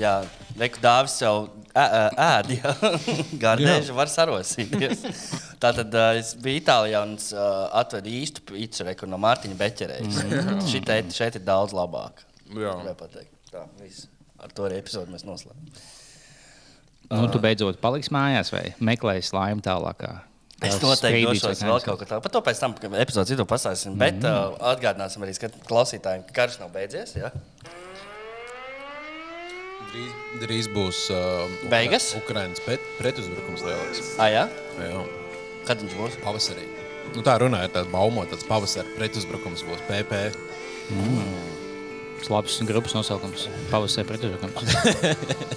Jā, Reku dāvis jau ēd, jā. Gardēžu var sarosīties. Tātad uh, es biju Itālijā un uh, atvedu īstu pīci reku no Mārtiņa Beķerējas. Mm. Šeit, šeit ir daudz labāk. Jā. Tā, viss. Ar to arī epizodu mēs noslēdzam. Nu, tu beidzot paliksi mājās vai meklēsi laimi tālākā? Es noteikti došos vēl kaut ko tādu. Par to pēc tam, kad epizodes vidū pastāstīsim. Mm -hmm. Bet uh, atgādināsim arī klausītājiem, ka karš nav beidzies. Ja? Drīz, drīz būs uh, Beigas? Ukraiņas pret, pretuzbrukums lielāks. Ah, jā? Jā. Kad viņš būs? Pavasarī. Nu, tā runā, ir tāds baumot, tāds pavasara pretuzbrukums būs PP. Labs grupas nosaukums. Pavasarī pretuzbrukums.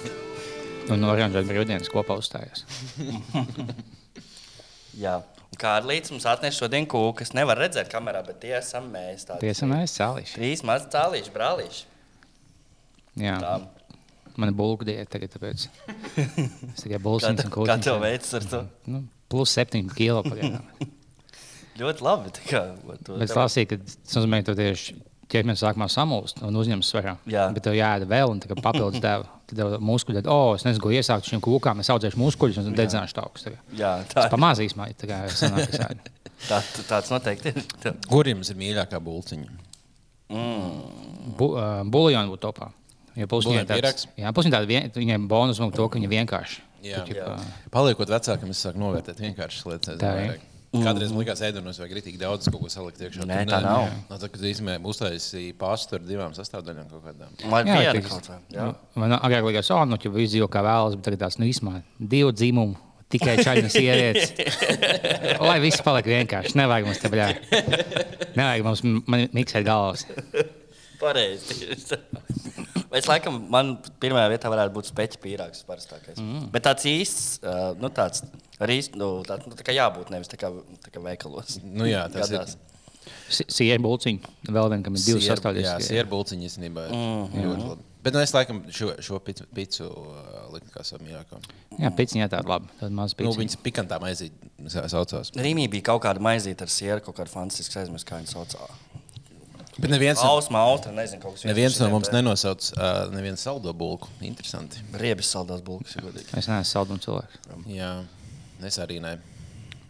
Un no oranžiem brīvdienas kopā uzstājās. Jā. Un Kārlīts mums atnesa šodien kūku, kas nevar redzēt kamerā, bet tie esam mēs. tādi Tiesa mēs cēlīši. Trīs mazi cālīši, brālīši. Jā. Tā. Man ir bulku diēta tagad, tāpēc es tikai bulsiņas un te- kā tev veicas ar to? Nu, plus 7 kilo pagaidām. Ļoti labi. tā Kā, to, Bet es lasīju, ka tas nozīmē, ka tu tieši ķermenis sākumā samulst un uzņems svarā. Jā. Bet tev jāēd vēl un tā kā papildus deva. Tad tev muskuļi, tad, oh, es nezinu, ko iesākt šiem kūkām, es audzēšu muskuļus un dedzināšu taukus. Jā, tā, Pamazīs man, tā kā sanāk, es ēdu. tā, tāds noteikti ir. Tā. Kur jums ir mīļākā bulciņa? Bu, uh, buļļoni būtu topā. Buļļonu viņai tāds-? Jā, pusi viņai tāda vien, viņai bonus un to, ka viņa vienkārši. Jā. Tu, ķipa, Paliekot vecākam, es sāku novērtēt vienkāršas lietas. Tā ir. Vairāk. Kādreiz man likās, ēdienos vajag rītīgi daudz kaut ko salikt iekšā. Nē, Tur tā nav. No, tā, kad īstenībā uztaisīja pastu ar divām sastāvdaļām kaut kādām. Vai Jā, viena kaut kā? Jā. Man agrāk likās, oh, nu, ja viss dzīvo kā vēlas, bet tagad tās nu, īsumā divu dzimumu. Tikai čaļņas sievietes. Lai viss paliek vienkārši. Nevajag mums te bļā. Nevajag mums miksēt galvas. Pareizi. Es laikam, man pirmā vietā varētu būt speķa pīrāgs, parastākais. Mm. Bet tāds īsts, uh, nu tāds arī nu, tā, nu, tā kā jābūt nevis tā kā, tā kā veikalos. Nu, jā, tas ir. Gadās. Sieviete bulciņa. Vēl viena, kam ir divas sastāvdaļas. Jā, sieru bulciņa īstenībā. ir ļoti labi. Bet nu, es laikam šo, šo picu, picu uh, liktu kā savu mīļāko. Jā, piciņā tāda laba. Tāda maza Nu, piciņa. viņas pikantā maizīt saucās. Rīmī bija kaut kāda maizīte ar sieru, kaut kāda fantastiska aizmirst, kā viņa saucās. Bet neviens, Ausma, autra, nezinu, neviens no mums ne. nenosauc uh, nevienu saldo bulku. Interesanti. Riebis saldās bulkas, ja godīgi. Es neesmu saldums cilvēks. Jā, es arī nē.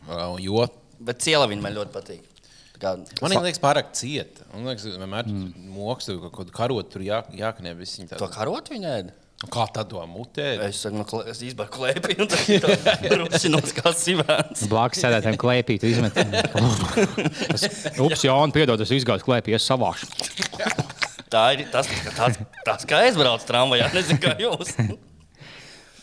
Uh, jo Bet ciela viņa man ļoti patīk. Tā Kā, man viņa liekas pārāk cieta. Man liekas, vienmēr mm. mokstu kaut kādu karotu, tur jā, jāknie visi viņi to tādi. karot viņa ēd. Kā tā to mutē? Es saku, nu, es izbēru klēpī un tā rušinos kā sivēns. Blakus sēdētājiem klēpī, tu izmet. Es- Ups, jā, un piedod, es izgāju klēpī, es savāšu. Tā ir tas, tas, tas kā es braucu tramvajā, nezinu, kā jūs.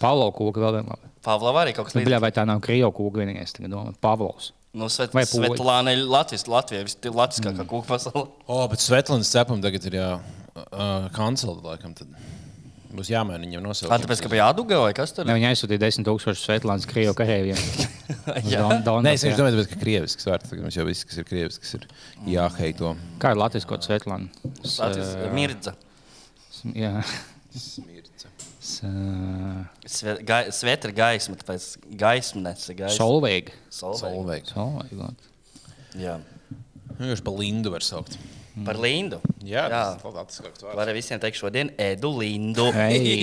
Pavlo kūka vēl viena. labi. Pavlova arī kaut kas Nu, bļā, vai tā nav Krievu kūka vienīgais? Tagad domā, Pavlovs. Nu, Svet, Vai poļi? Svetlāna ir Latvijas, Latvija, vis- latviskākā kūka pasaulē. O, bet Svetlānas cepam tagad ir jā, uh, kancelēta laikam. Tad būs jāmaina viņam Kā nosaukums. tāpēc, ka bija jāduga vai kas tur? Ne, viņi aizsūtīja 10 tūkstošus Svetlānas Krievu kareiviem. Jā. Nē, es domāju, ka krievisks vārds. Tagad mums jau viss, kas ir krievisks, ir jāheito. Kā ir Latvijas kaut Svetlāna? S- Latvijas ā, mirdza. s- Jā. Smirca. S- ā, Sve- gai- Svetra gaisma, tāpēc gaismas ir gaisma. Solveiga. Solveiga. Solveigs. Solveiga. Jā. Viņš pa Lindu var saukt. Par Lindu. Jā, Jā. tas ir latviskāks vārds. Var arī visiem teikt šodien Edu Lindu.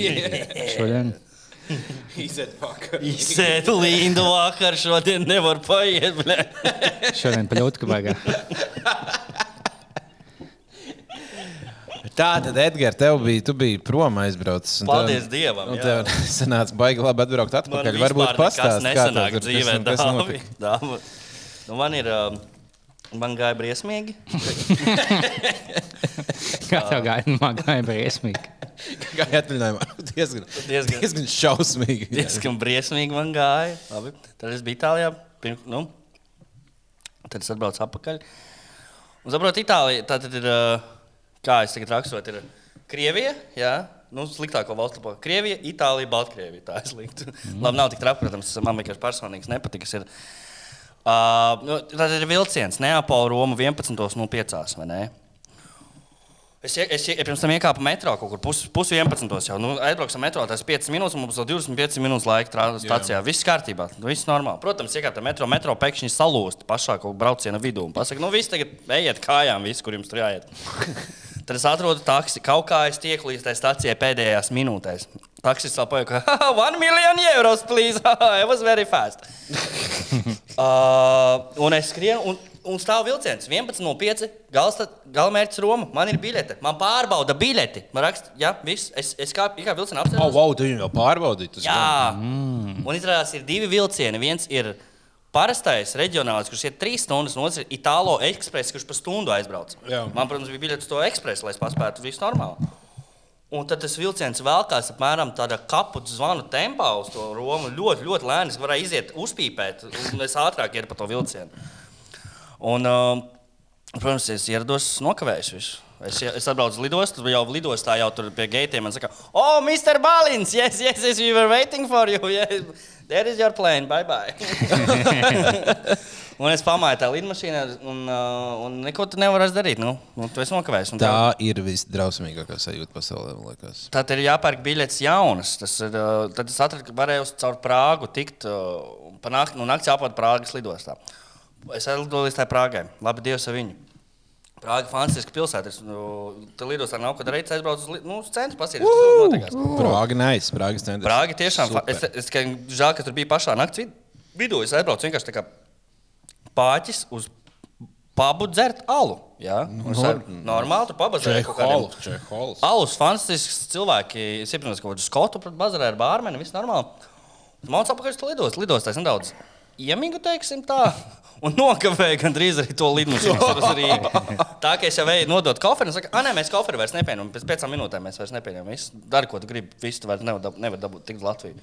Šodien. Izēt vakar. Izsēdu Lindu vakar, šodien nevar paiet. Šodien paļautka baigā. Tā tad, Edgars, tev bija, tu biji prom aizbraucis. Paldies tev- Dievam, jā. tev sanāca baigi labi atbraukt atpakaļ. Varbūt nekas pastāst, kā nesanāk tev tur dzīvē, Dāvi. Dāvi. Nu, man ir, um, man gāja briesmīgi. Kā tev gāja? Nu, Man gāja briesmīgi. Kā atvaļinājumā? Diezgan, Diezgan. diezgan šausmīgi. Diezgan briesmīgi man gāja. Labi. Tad es biju Itālijā. Pirm, nu, tad es atbraucu atpakaļ. Un saprotu, Itālija tā tad ir, kā es tagad raksturotu, ir Krievija. Jā. Nu, sliktāko valstu pāri. Krievija, Itālija, Baltkrievija. Tā es liktu. Mm. Labi, nav tik traki, protams, man vienkārši personīgi nepatīk. kas ir. Uh, nu, tad ir vilciens Neapola, Roma 11.05. vai ne? Es, es ie- pirms tam iekāpu metro kaut kur pusi pus 11. jau. Nu, aizbrauksim metro, tas ir 5 minūtes, un mums vēl 25 minūtes laika stācijā. Viss kārtībā, nu, viss normāli. Protams, iekāpta metro, metro pēkšņi salūst pašā brauciena vidū. un Pasaka, nu, viss tagad ejiet kājām, viss, kur jums tur jāiet. Tad es atrodu taksi. Kaut kā es tieku līdz tai stacijai pēdējās minūtēs. Taksis vēl pajauka, ka 1 miljonu eiro, please. It was very fast. uh, un es skrienu, un, un stāv vilciens 11.05. Galamērķis Roma. Man ir biļete. Man pārbauda biļeti. Man raksta, jā, viss. Es, es kā, kā vilcienā apstāju. Oh, wow, tu viņu jau pārbaudīji. tas Jā, mm. un izrādās, ir divi vilcieni. Viens ir parastais reģionāls, kurš ir trīs stundas, un otrs ir Itālo ekspress, kurš pa stundu aizbrauc. Jā. Man, protams, bija biļete uz to ekspresu, lai es paspētu visu normāli. Un tad tas vilciens velkās apmēram tādā kapu zvanu tempā uz to Romu. Ļoti, ļoti lēni. Es varēju iziet, uzpīpēt, un es ātrāk ietu pa to vilcienu. Un, um, protams, es ierados nokavējis visu. Es, es atbraucu uz lidostu, jau lidostā jau tur pie gaitiem. Man saka, oh, Mr. Balins, yes, yes, yes, we were waiting for you. Yes. There is your plane, bye bye. un es pamāju tajā lidmašīnā, un, uh, un neko tu nevari darīt. Nu, nu, tu esi nokavējis. Tā tev- ir visdrausmīgākā sajūta pasaulē, man liekas. Tad ir jāpērk biļetes jaunas. Tas ir, uh, tad es atradu, ka varēju caur Prāgu tikt uh, pa nakti, no naktas jāpār Prāgas lidostā. Es aizlidoju līdz tai Prāgai. Labi, Dievs ar viņu. Prāga ir fantastiska pilsēta. Es, nu, Tur lidostā nav ko darīt. Es aizbraucu uz, nu, uz centru pasīties, kas tur notiekās. Prāga neiz, Prāgas centrs. Prāga tiešām. Super. Es, es, ka, žēl, ka tur bija pašā vid- vidū. Es aizbraucu vienkārši tā kā pāķis uz pubu dzert alu. Ja? Un es ar- Normāli tur pabazēju kaut. Čehols, Čehols. Alus, fantastisks cilvēki. Es iepazinos kaut kādu skotu pret bazarē ar bārmeni. Viss normāli. Mācās apakaļ uz to lidostu. Lidostā es nedaudz iemīgu, teiksim tā. Un nokavēju gandrīz arī to lidmašīnu. Tā kā es jau eju nodot koferi, un saku, ah, nē, mēs koferi vairs nepieņemam. Pēc piecām minūtēm mēs vairs nepieņemam. Viss dari, ko tu gribi. Viss tu vairs nevar, nevar dabūt tik uz Latviju.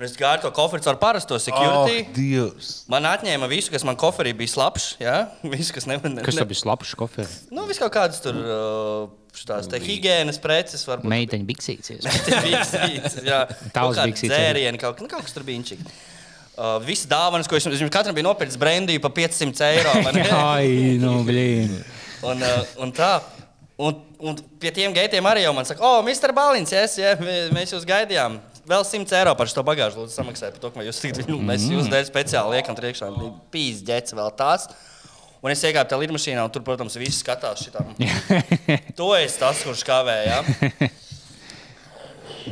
Un es gāju to koferi ar parasto security. Oh, Dievs. Man atņēma visu, kas man koferī bija slapjš. Ja? Visu, kas nevar. Ne, Kas ne, tev bija slapjš koferi? Nu, vis kaut kādas tur uh, šitās te higiēnas preces, varbūt. Meiteņa biksītes. Biksītes, jā, Tavs kaut biksītes dzērieni, kaut, nu, kaut kas tur bija inčīgi. Uh, Visas dāvanas, ko es jums, jums katram bija nopircis brendiju par 500 eiro. vai ne? Ai, nu, blīn. un, uh, un tā. Un, un pie tiem gaitiem arī jau man saka, oh, Mr. Balins, yes, yeah, mē- mēs jūs gaidījām. Vēl 100 eiro par šo bagāžu lūdzu samaksājiet par to, ka jūs tikt, mēs jūs dēļ speciāli liekam tur iekšā. Pīzdēts vēl tās. Un es iegāju tajā lidmašīnā, un tur, protams, visi skatās šitām. To es tas, kurš kavēja.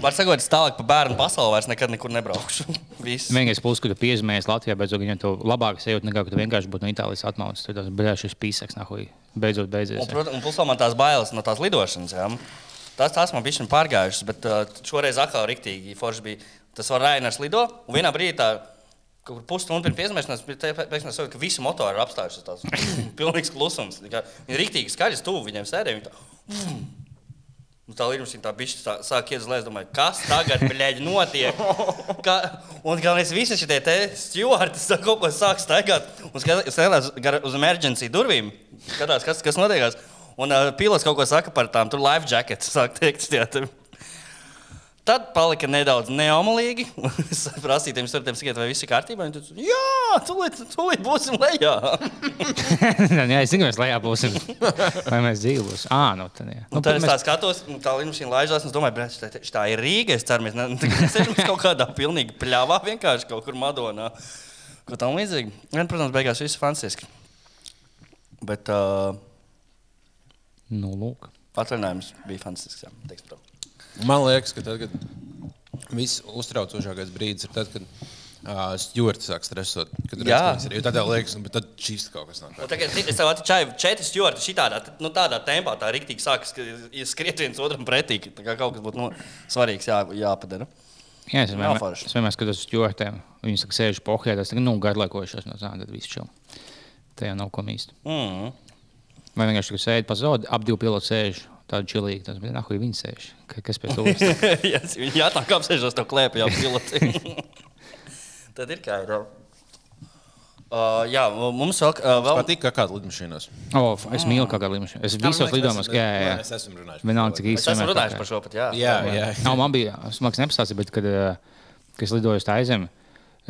Var sakot, es tālāk pa bērnu pasauli vairs nekad nekur nebraukšu. Viss. Vienīgais plus, ka tu piezīmējies Latvijā, beidzot viņam to labāk sajūta nekā, ka tu vienkārši būtu no Itālijas atmaucis. Tur tas bija šis pīsaks, nahuj. Beidzot, beidzies. Un, protams, un plus man tās bailes no tās lidošanas. Jā. Tās, tās man bija pārgājušas, bet uh, šoreiz atkal rīktīgi forši bija. Tas var Rainers lido, un vienā brīdī tā kur pusstundu pirms piezemēšanās, pēkšņi sajūta, ka visi motori ir apstājušies. Tas pilnīgs klusums. Kā Viņi ir rīktīgi skaļi, tuvu viņiem sēdēja. Viņi tā, mm. Un tā līnija tā bišķi tā, sāk iedzēst, domāju, kas tagad bļēģi, notiek. Ka, un galvenais, visi šie te stūri kaut ko sāk staigāt un skatās uz emergency durvīm. Skatās, kas, kas notiekās. Un uh, pilots kaut ko saka par tām tur life jackets, sāk teikt. Jā, tur. Tad palika nedaudz neomalīgi. Es prasīju tiem stūriem, vai viss ir kārtībā. Viņi teica, jā, tūlīt, tūlīt būsim lejā. jā, es zinu, mēs lejā būsim. Vai mēs dzīvi būsim? Ā, nu tad jā. Nu, Nu, tad es mēs- tā skatos, un tā līnija laižās. un Es domāju, ka tā, tā ir Rīga. Es ceru, mēs nesēžam kaut kādā pilnīgi pļāvā, vienkārši kaut kur Madonā. Ko tam līdzīgi. Vien, protams, beigās viss ir fantastiski. Bet uh, Nu, lūk. atvaļinājums bija fantastisks. Jā. Man liekas, ka tad, kad viss uztraucošākais brīdis ir tad, kad uh, stūri sāk stresot. Kad Jā. ka ir. Jo tad tev liekas, nu, bet tad šis kaut kas. Un Tagad es tev atčāju četri stūri šitādā, nu, tādā tempā, tā rīktīgi sākas skriet viens otram pretī. Tā kā kaut kas būtu nu, svarīgs jā, jāpadara. Jā, es vienmēr, forši. es vienmēr skatos uz ķortēm. Viņi saka, sēž pohļā, tas ir nu, garlaikojušās no zāles, tad viss čau. Tā jau nav ko mīst. Mm. Vai vienkārši tur sēž pa zodu, ap divu pilotu sēž. Tāda čilīga, tas bija nahuj, viņi sēž. Ka- Kas pēc tam? ja viņi jātāk apsēžos to klēpī, jau piloti. Tad ir kā ir. Uh, jā, mums vēl, uh, vēl Patīk, kā kāda lidmašīnās. Oh, es mīlu kā līniju. Es visos lidojumos, jā, jā, Es jā. esmu runājis. Vienalga, cik Es īsti esmu runājis par kā. šo pat. Jā, Jā, jā. Nav, man bija smags nepastāstījis, bet, kad, kad es lidoju uz tā aizemi,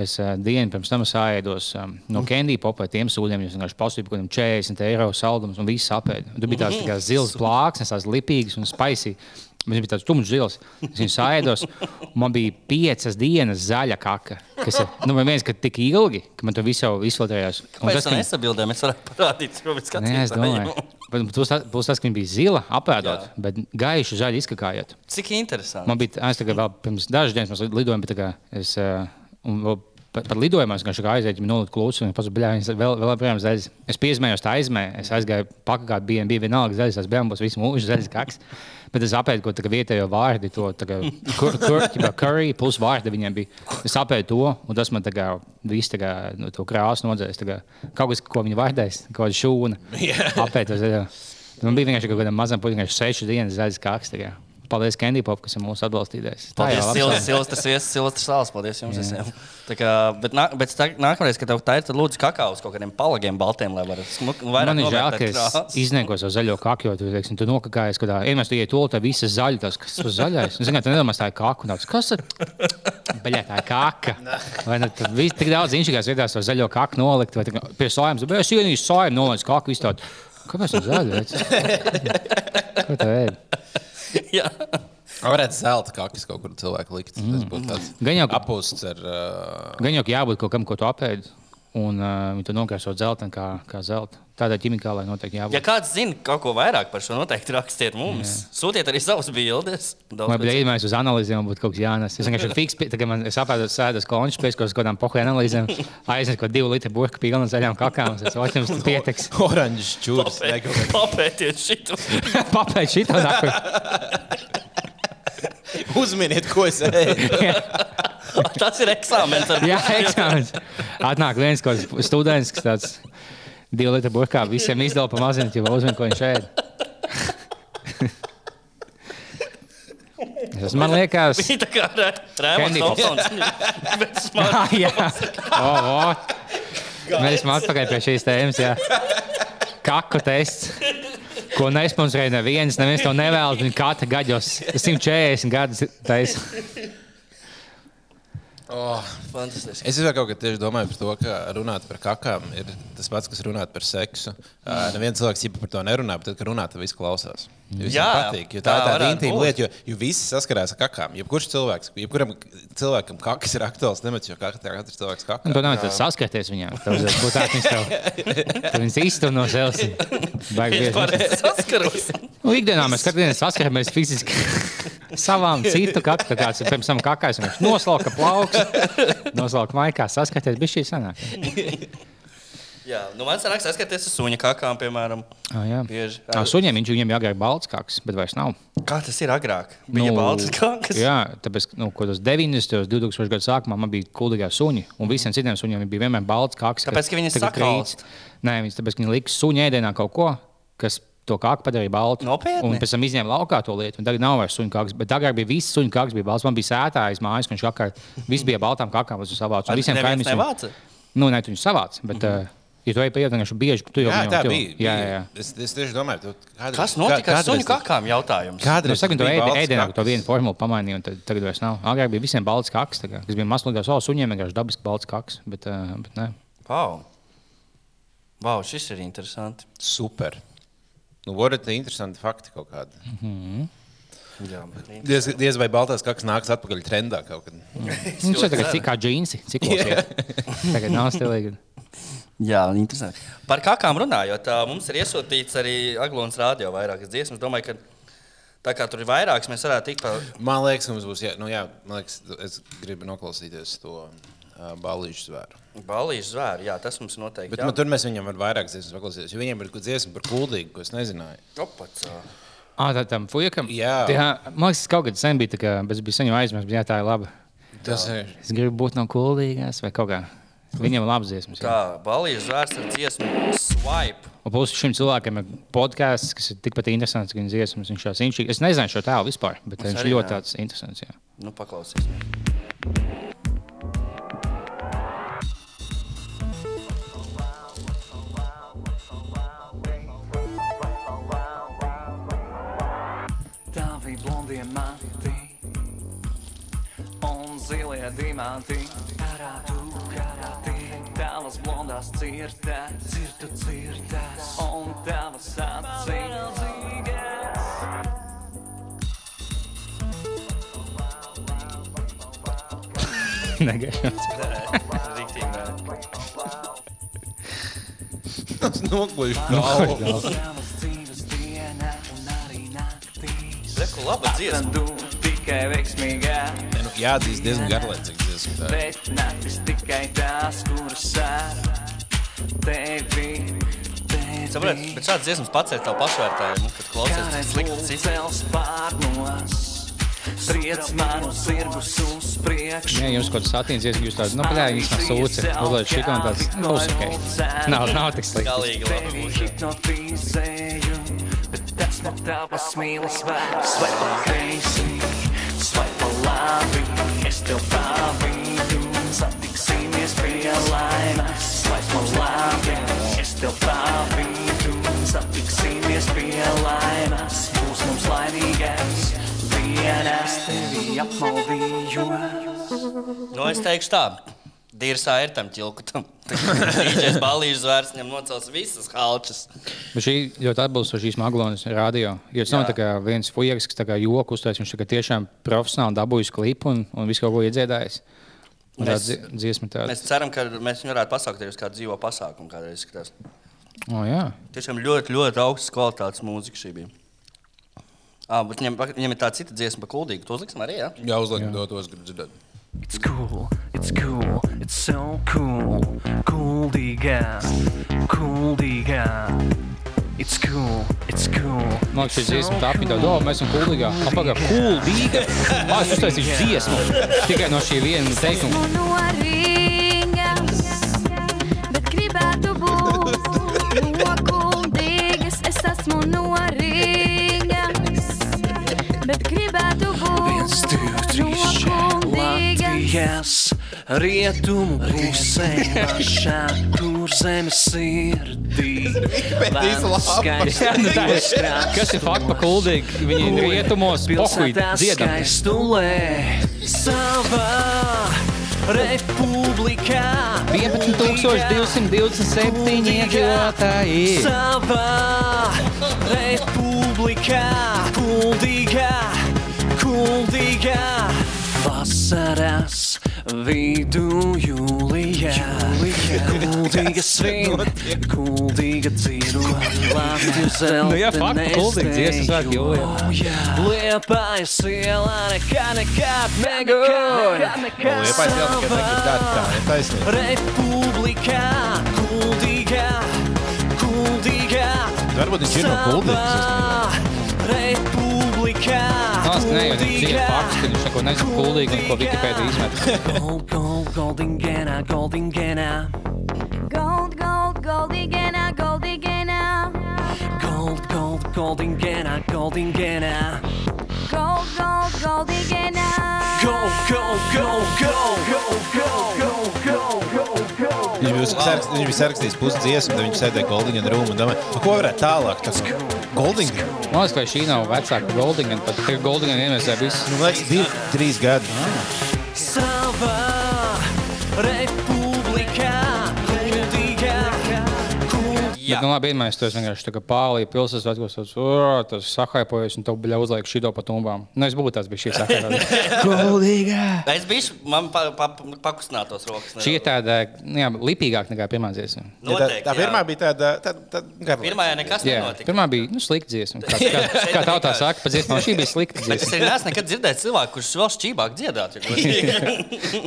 es uh, dienu pirms tam sāēdos um, no Kendija popē tiem sūdiem. Es vienkārši pasūtīju par kādiem 40 eiro saldumus un viss apēdu. Tur bija tāds tā zils plāksnes, tās lipīgas un spaisīgas. Viņš bija tāds tumšs zils. Es viņu sāēdos. un Man bija piecas dienas zaļa kaka. Kas ir nu, man viens, ka tik ilgi, ka man tur viss jau izfiltrējās. Tas, ka- nesabildēm, es varētu parādīt, ko mēs es skatāmies. Bet Būs tas, ka viņi bija zila, apēdot, Jā. bet gaiši zaļi izkakājot. Cik interesanti. Man bija tas, ka vēl pirms dažas dienas mēs lidojām, bet kā es uh, un vēl par, par lidojumu es vienkārši aizēju, viņa nolika klūčus un pats bija vēl, vēl joprojām zaļs. Es piezmējos tā aizmē, es aizgāju pakāpē, bija, bija vienalga zaļs, tas bija būs visu mūžu zaļs kaks. Bet es apēdu, ko tā vietējo vārdu, to kur, kur, curry plus vārdu viņiem bija. Es apēdu to, un tas man tā kā viss tā kā no to krāsu nodzēs. Kaut kas, ko viņi vārdēs, kaut kāda šūna. Apēdu to zaļo. Man bija vienkārši kaut kādam mazam puisim, sešas dienas zaļs kaks. Paldies, Candy Pop, kas ir mūsu atbalstītājs. Tā Paldies, Silvestris. Silvestris, Viesis, Silvestris Sāls. Paldies jums visiem. Tā kā, bet nā, bet tā, nākamreiz, kad tev tā ir, tad lūdzu kakao uz kaut kādiem palagiem baltiem, lai varētu smuki un vairāk Man ir žēl, ka es krāsu. izniekos ar zaļo kaku, jo teiksim, tu nokakājies, kad vienmēr tu ienāc to, tā visa zaļa, tas, kas ir zaļais. Zināt, tu nedomā, tā ir kaka. un tāds, Kas ir? Beļā, tā ir kaka. Vai ne? Tad viss tik daudz inšīgās vietās to zaļo kaku nolikt, vai tā pie sājums. Bet es ienīstu sājumu, noliec kaku, visu tādu. Kāpēc tā zaļa? Ko tā ir? Jā. Varētu zelta kakis kaut kur cilvēku likt. Tas būtu tāds Gan jau- apūsts ar. Uh, Gan jau ka jābūt kaut kam, ko tu apēdi, un uh, viņi to nokrāso dzelteni kā, kā zelta. Tādā ķimikālā noteikti jābūt. Ja kāds zina kaut ko vairāk par šo, noteikti rakstiet mums. Sūtiet arī savas bildes. Daudz pēc- bija iedomājies uz analīzēm, būtu kaut kas jānes. Es vienkārši fiks, pie- tagad man es apēdu sēdes končus pēc kaut kādām pohu analīzēm. Aiznes kaut divu litru burka pilnu zaļām kakām. Es domāju, jums pietiks. oranžs čūrs. Papētiet šito. Papēt šito. Uzminiet, ko es ēdu. Tas ir eksāmens. Jā, eksāmenis. Atnāk viens kaut kāds students, kas tāds divu litru burkā visiem izdala pa maziņu, jau uzmin, ko viņš ēd. Tas man liekas, Viņa tā kā Rēmons Candy Pop. Thompsons. Bet smart. Ah, jā, oh, mēs esam atpakaļ pie šīs tēmas. Jā. Kaku tests, ko nesponsorēja neviens, neviens to nevēlas. Viņa katra gaļos 140 gadus taisa. Oh, Fantastiski. Es jau kaut kā tieši domāju par to, ka runāt par kakām ir tas pats, kas runāt par seksu. Uh, Neviens cilvēks īstenībā par to nerunā, bet tad, kad runā, tad viss klausās. Jā, patīk, tā tā ir tāda intīma lieta, jo, jo visi saskarās ar kakām. Jebkurš cilvēks, jebkuram cilvēkam kakas ir aktuāls, nemaz jo katra- katrs cilvēks Un kakā. to nav saskarties viņam. Tas būtu tā, ka viņš tev viņš iztur no sevis. Baigi saskaros. Nu, ikdienā mēs katru dienu saskaramies fiziski savām citu kaktu. Kāds ir pirms tam kakājs, viņš noslauka plauks, noslauka maikā, saskaties, bija šī sanāk. Jā, nu man sanāk saskaties ar suņa kakām, piemēram. Oh, jā. Bieži. Tā suņiem viņš viņam jāgaida balts kaks, bet vairs nav. Kā tas ir agrāk? Bija nu, balts kakas. Jā, tāpēc, nu, ko tas 90. 2000. gadu sākumā man bija kuldīgā suņi, un visiem citiem suņiem bija vienmēr balts kaks. Kāpēc, ka viņi tagad sakalst? krīt. Nē, viņi tāpēc, ka viņi liks suņa ēdienā kaut ko, kas to kāku padarīja baltu. Nopietni? Un pēc tam izņēma laukā to lietu. un Tagad nav vairs suņa kāks. Bet tagad bija viss suņa kāks, bija balts. Man bija sētājs mājas, ka viņš kakā. Viss bija baltām savāds. Ar Un visiem kaimiņiem. nevāca? Nu, nē, tu viņus savāc. Bet, mm -hmm. Ja tu ej ietu, viņš bieži tu jau Jā, tā jau- bija. Jā, jā, jā. Es, es tieši domāju, tu, kādreiz, Kas notika ar suņu kakām? Jautājums. Nu, Kādreiz saka, tas tu balts ēdienā, to vienu formulu pamainīji, un tad, tagad vairs nav. Agrāk bija visiem balts kaks, kā, kas bija mazliet oh, suņiem vienkārši dabiski balts kaks, bet, bet nē. Wow. wow, šis ir interesanti. Super. Nu, varat interesanti fakti kaut kādi. Jā, bet Diez, diez vai baltās kakas nāks atpakaļ trendā kaut kad. Viņš ir tagad cik kā džinsi, cik ļoti. Tagad nav stilīgi. Jā, interesanti. Par kakām runājot, mums ir iesūtīts arī Aglons rādio vairākas dziesmas. Domāju, ka tā kā tur ir vairākas, mēs varētu tikt pa Man liekas, ka mums būs. Jā, nu, jā, man liekas, es gribu noklausīties to uh, balīšu zvēru. balīšu zvēru. Jā, tas mums noteikti Bet man, tur mēs viņam varam vairāk dziesmas paklausīties. Jo viņiem ir kaut dziesma par kuldīgu, ko es nezināju. Opats, ā. Ah, tā tam fujakam? Jā. jā. Man liekas, kaut kad sen bija tā, kā, bet es biju sen jau aizmirsis, bet jā, tā ir laba. Tas ir. Es gribu būt no kuldīgās vai kaut kā. Viņam ir labs dziesmas. jā. Tā, balīšu zvērs ar dziesmu Swipe. Un plus šim cilvēkam ir podkāsts, kas ir tikpat interesants, kā viņa dziesmas. Viņš šās inčīgi. Es nezinu šo tēlu vispār, bet Es viņš arī ļoti tāds interesants. Jā. Nu, paklausīsimies. Mati un zilie diamanti. Karāti, plodās cirtē, cirtu cirtē, un tavas acīs. Tas noklīst no augšas. Reku laba dziesma. Tikai veiksmīgāk. Jāatzīst, diezgan garlaicīgs dziesma. tā ir. bet naktis tikai tās, kuras sēra tevi. Saprotiet, bet šāds dziesmas ir tev pašvērtējumu, kad klausies Kādreiz slikti cits. pārnos, triec manu zirgus uz priekšu. Ja jums kaut kas attīstīsies, jūs tādu, nu, bļā, viņš nav sūci, uzliek šito un tāds, nu, ok. Nav, nav tik slikti. Galīgi mūža. hipnotizēju, bet tas nav tavas mīlas vērts. Vai kreisi, labi, es tev pavīdu. Satiksimies pie laimes, vai pa labi, es tev pavīdu. Satiksimies pie laimes, būs mums laimīgais. Dienas tevi apmaldīju. Nu, es teikšu tā. Dīrsā ir tam ķilkutam. Dīdžers balīžas zvērs viņam nocels visas halčas. Bet šī ļoti atbilstoši šīs maglonas radio. Jo tas nav tā kā viens fujeris, kas tā kā joku uztaisīs. Viņš tā kā tiešām profesionāli dabūjis klipu un, un visu kaut ko iedziedājis. Mēs-. Mēs ceram, ka mēs viņu varētu pasaukt arī uz kādu dzīvo pasākumu. Kādreiz skatās. O, jā. Tiešām ļoti, ļoti augsts kvalitātes mūzika šī bija. Ah, bet viņam, viņam ir tā cita dziesma, pa kuldīgu. To uzliksim arī, jā? Jā, uzliekam to, tos gribu dzirdēt. It's cool, it's cool, it's so cool. Cool cool digga. It's cool, it's cool. Man liekas, šī dziesma tā apgādā, ka mēs esam kuldīgā. Apakā, kuldīga. Ah, es uztaisīšu dziesmu tikai no šī viena teikuma. Esmu no Rīgas, bet gribētu būt no Rīgas, Vācijas rietumu pusē, pašā, kur zemes sirdī. Nu Kas ir fakta kuldīgi? Viņi ir rietumos, pilsētā skaistulē savā republikā. 11227 iedzīvotāji. Savā republikā, kuldīgā, kuldīgā. Vasaras vidū jūlijā, kuldīga svin, kuldīga dzīvo, Latvijas zelta Nu jā, fakti, kuldīga dziesma svētki jūlijā. Liepājas ielā nekā, nekad neguļ. Liepājas ielā nekad neguļ, tā- tā ir taisnība. Republikā, kuldīgā, kuldīgā. Varbūt viņš ir no kuldīgas. Republikā. Tas jau ir dziesma fakts, ka viņš neko nezina kuldīgi un ko Wikipēdija izmet. Gold, gold, goldingena, goldingena. Gold, gold, goldigena, goldigena. Gold, gold, goldingena, goldingena. Gold, gold, goldigena. Go, go, go, go, go, go, go, go, go, go. Viņš bija, sarakstījis pusi dziesmu, tad viņš sēdēja Goldingā rūmā un domāja, "Nu, ko varētu tālāk. Tā kā Goldingā. Man liekas, ka šī nav vecāka Goldinga. Pat tikai Goldinga investē visu. Nu, liekas, divi, trīs gadi. Savā republikā, Bet, nu, labi, vienmēr es to vienkārši tā kā pārlīju pilsētas vecos, tas, sahaipojas un tev bija uzliek šito pa tumbām. Nu, es būtu tāds bijis šī sahaipojas. Goldīgā! Es biju, man pa, pa, pakustinātos rokas. Šī ir tāda, nu, jā, lipīgāka nekā pirmā dziesma. Ja tā, Noteikti, tā jā. pirmā bija tāda, tāda, tāda garlaicīga. Pirmā jau nekas Jā, nenotika. pirmā bija nu, slikta dziesma. Kā, kā, kā tautā saka, pa dziesmām šī bija slikta Bet es dziesma. arī neesmu nekad dzirdējis cilvēku, kurš vēl šķībāk dziedāt. ja godīgi.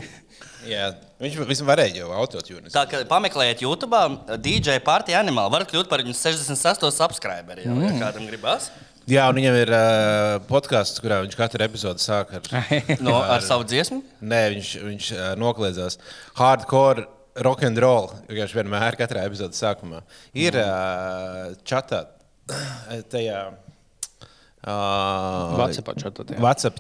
Jā, viņš visam varēja jau autotune. Tā kā pameklējiet YouTube, DJ Party Animal, varat kļūt par viņu 68 subscriberi. Jau, ja kādam gribas. Jā, un viņam ir uh, podkāsts, kurā viņš katru epizodi sāk ar, No, ar savu dziesmu. Nē, viņš, viņš uh, nokliedzās hardcore. Rock and roll, vienkārši vienmēr, katrā epizodes sākumā. Ir uh, čatā, tajā uh, Whatsappā čatā,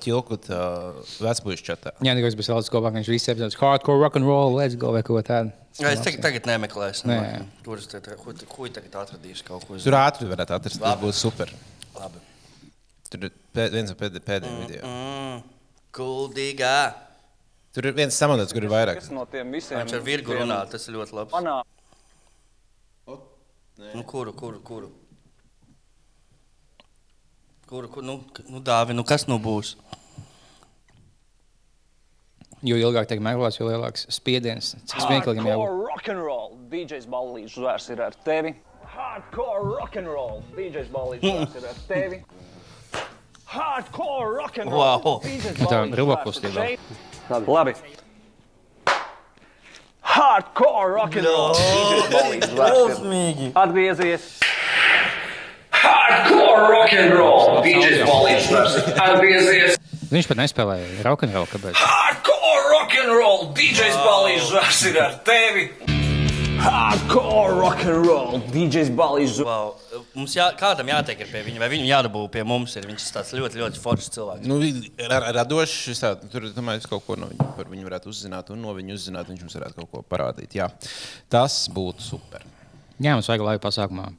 ķilkut, uh, vecpuļu čatā. Jā, tikko es biju salds kopā, ka viņš visi apzīmēs hardcore rock and roll, let's go vai ko tādu. Jā, es tagad, tagad nemeklēšu. Nē. Kur es te- te- ko tagad atradīšu kaut ko. Tur ātri varētu atrast, tas būtu super. Labi. Tur ir pēd, viens no pēd, pēdējiem video. Mm, Kuldīgā. Tur ir viens samanāts, kur ir vairāk. Kas no tiem visiem Viņš ar virgu runā, tas ir ļoti labi. Manā Nu, kuru, kuru, kuru? Kur, kur nu, nu dāvina, nu kas nu būs? Jo ilgāk tiek meklēts, jo lielāks spiediens. Cik smieklīgiem jau ir. Rock and roll, DJs Ballīds uzvērs ir ar tevi. Hardcore rock and roll, DJs Ballīds uzvērs ir ar tevi. Hardcore rock and roll, wow. DJs nu, Ballīds uzvērs ir ar tevi. Labi. Labi. Hardcore rock and roll, no. DJs Ballīds uzvērs ir. Atgriezies. Hardcore rock and roll. DJs Balīņš vairs ir atgriezies. Viņš pat nespēlēja rokenrolu, kāpēc? Hardcore rock and roll. DJs Balīņš vairs ir ar tevi. Hardcore rock and roll. DJs vairs Wow. Mums jā, kādam jātiek ir pie viņa, vai viņam jādabū pie mums. Ir. Viņš ir tāds ļoti, ļoti foršs cilvēks. Nu, radošs. tā- Tur, domāju, es kaut ko no viņa, par viņu varētu uzzināt, un no viņa uzzināt, viņš mums varētu kaut ko parādīt. Jā. Tas būtu super. Jā, mums vajag laiku pasākumā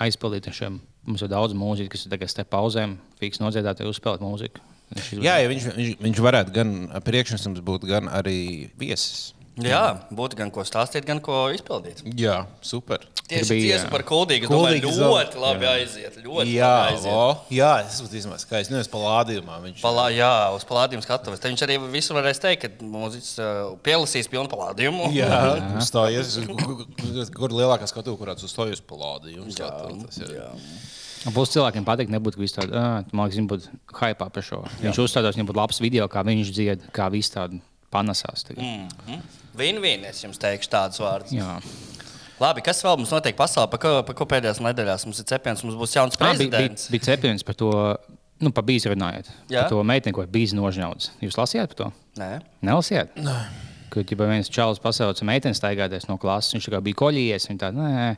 aizpildīt ar šiem. Mums ir daudz mūzikas, kas tagad starp pauzēm, fiks nodziedāt, uzspēlēt mūziku. Viņš Jā, ja viņš, viņš, viņš varētu gan priekšnesums būt, gan arī viesis. Jā, būtu gan ko stāstīt, gan ko izpildīt. Jā, super. Tieši bija, jā. par kuldīgu. Es Kuldīga domāju, ļoti labi aiziet. Ļoti Jā, labi aiziet. o, jā, tas būtu izmaz skaisti. Nu, es palādījumā viņš. Palā, jā, uz palādījuma skatuves. Te viņš arī visur varēs teikt, ka mūziķis uh, pielasīs pilnu palādījumu. Jā, uzstājies. kur- Kur lielākā skatu, kurā uzstājies palādījums. tā tā tas ir. Būs cilvēkiem pateikt, nebūtu viss tāds, ah, man liekas, būtu hypā par šo. Viņš uzstādās, viņam būtu labs video, kā viņš dzied, kā viss tādu panesās. tagad. Mm. Vīni, es jums teikšu tādus vārdus. Jā, Labi, kas vēl mums notiek pasaulē? Pa ko, pa ko pēdējās nedēļās mums ir cepiens? Mums būs jauns Ah, bija, bija, prezidents. bija cepiens par to, nu, par bīzi runājot. Jā. Par to meiteni, ko bija nožņauts. Jūs lasījāt par to? Nē, Nelasījāt? Nē. Kad jau viens čalis pasauca meiteni staigāties no klases, viņš tā kā bija koļījies. Viņa tāda, nē,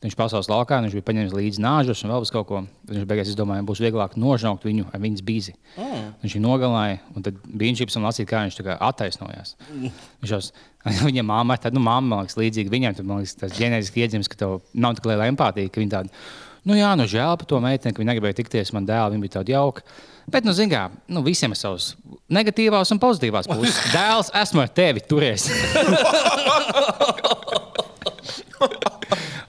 viņš pasaules laukā, viņš bija paņēmis līdzi nāžus un vēl kaut ko. Tad Viņš beigās izdomāja, būs vieglāk nožņaukt viņu ar viņas bīzi. Mm. Viņš viņu nogalināja, un tad bija viņš tam lasīt, kā viņš attaisnojās. Viņš jau Viņa māma tāda, nu, māma, man liekas, līdzīga viņam. Tad, man liekas, tas ģenētiski iedzimis, ka tev nav tik liela empātija, ka viņa tāda, nu, jā, nu, žēl par to meiteni, ka viņa negribēja tikties man dēlu, viņa bija tāda jauka. Bet, nu, zināmā mērā, nu, visiem ir savas negatīvās un pozitīvās puses. Dēls, esmu ar tevi, turies.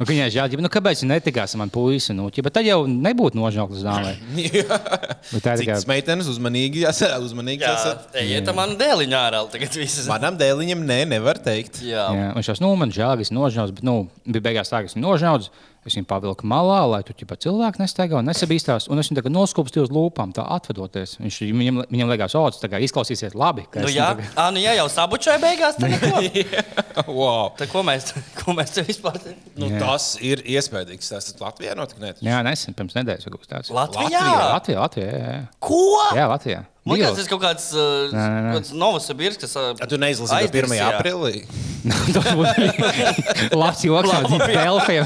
Un Viņai žēl, ja, nu, kāpēc viņa netikās ar mani puisi. Nu, ķipa, tad jau nebūtu nožēlota zālē. Bet tā ir tikai meitenes uzmanīgi jāsaka. Uzmanīgi jā, jāsaka. ejiet tam man dēliņā ārā. Tagad viss ir. Manam dēliņam nē, nevar teikt. Jā, Jā, viņš jau nu, man žēl, ka es nožņaucu, bet nu, bija beigās tā, ka es nožņaucu. Es viņu pavilku malā, lai tur ķipa, cilvēki nestaigā un nesabīstās. Un es viņu tagad noskūpstu uz lūpām, tā atvedoties. Viņš, viņam, viņam liekas, o, tas tagad izklausīsies labi. ka nu, jā. tagad- À, nu, jā jau sabučoja beigās. Wow. tad ko mēs, ko mēs te vispār Nu, Jā. tas ir iespējams. Tas ir Latvijā notika. Ne? Jā, nesen, pirms nedēļas kaut kas tāds. Latvijā? Latvijā, Latvijā, jā, jā. Ko? jā Latvijā. Man Divas. liekas, tas ir kaut kāds uh, kāds Novosibīrs, kas. Uh, tu neizlasīji to 1. aizmirsīja. aprīlī. Tas būtu labs joks no Delfiem.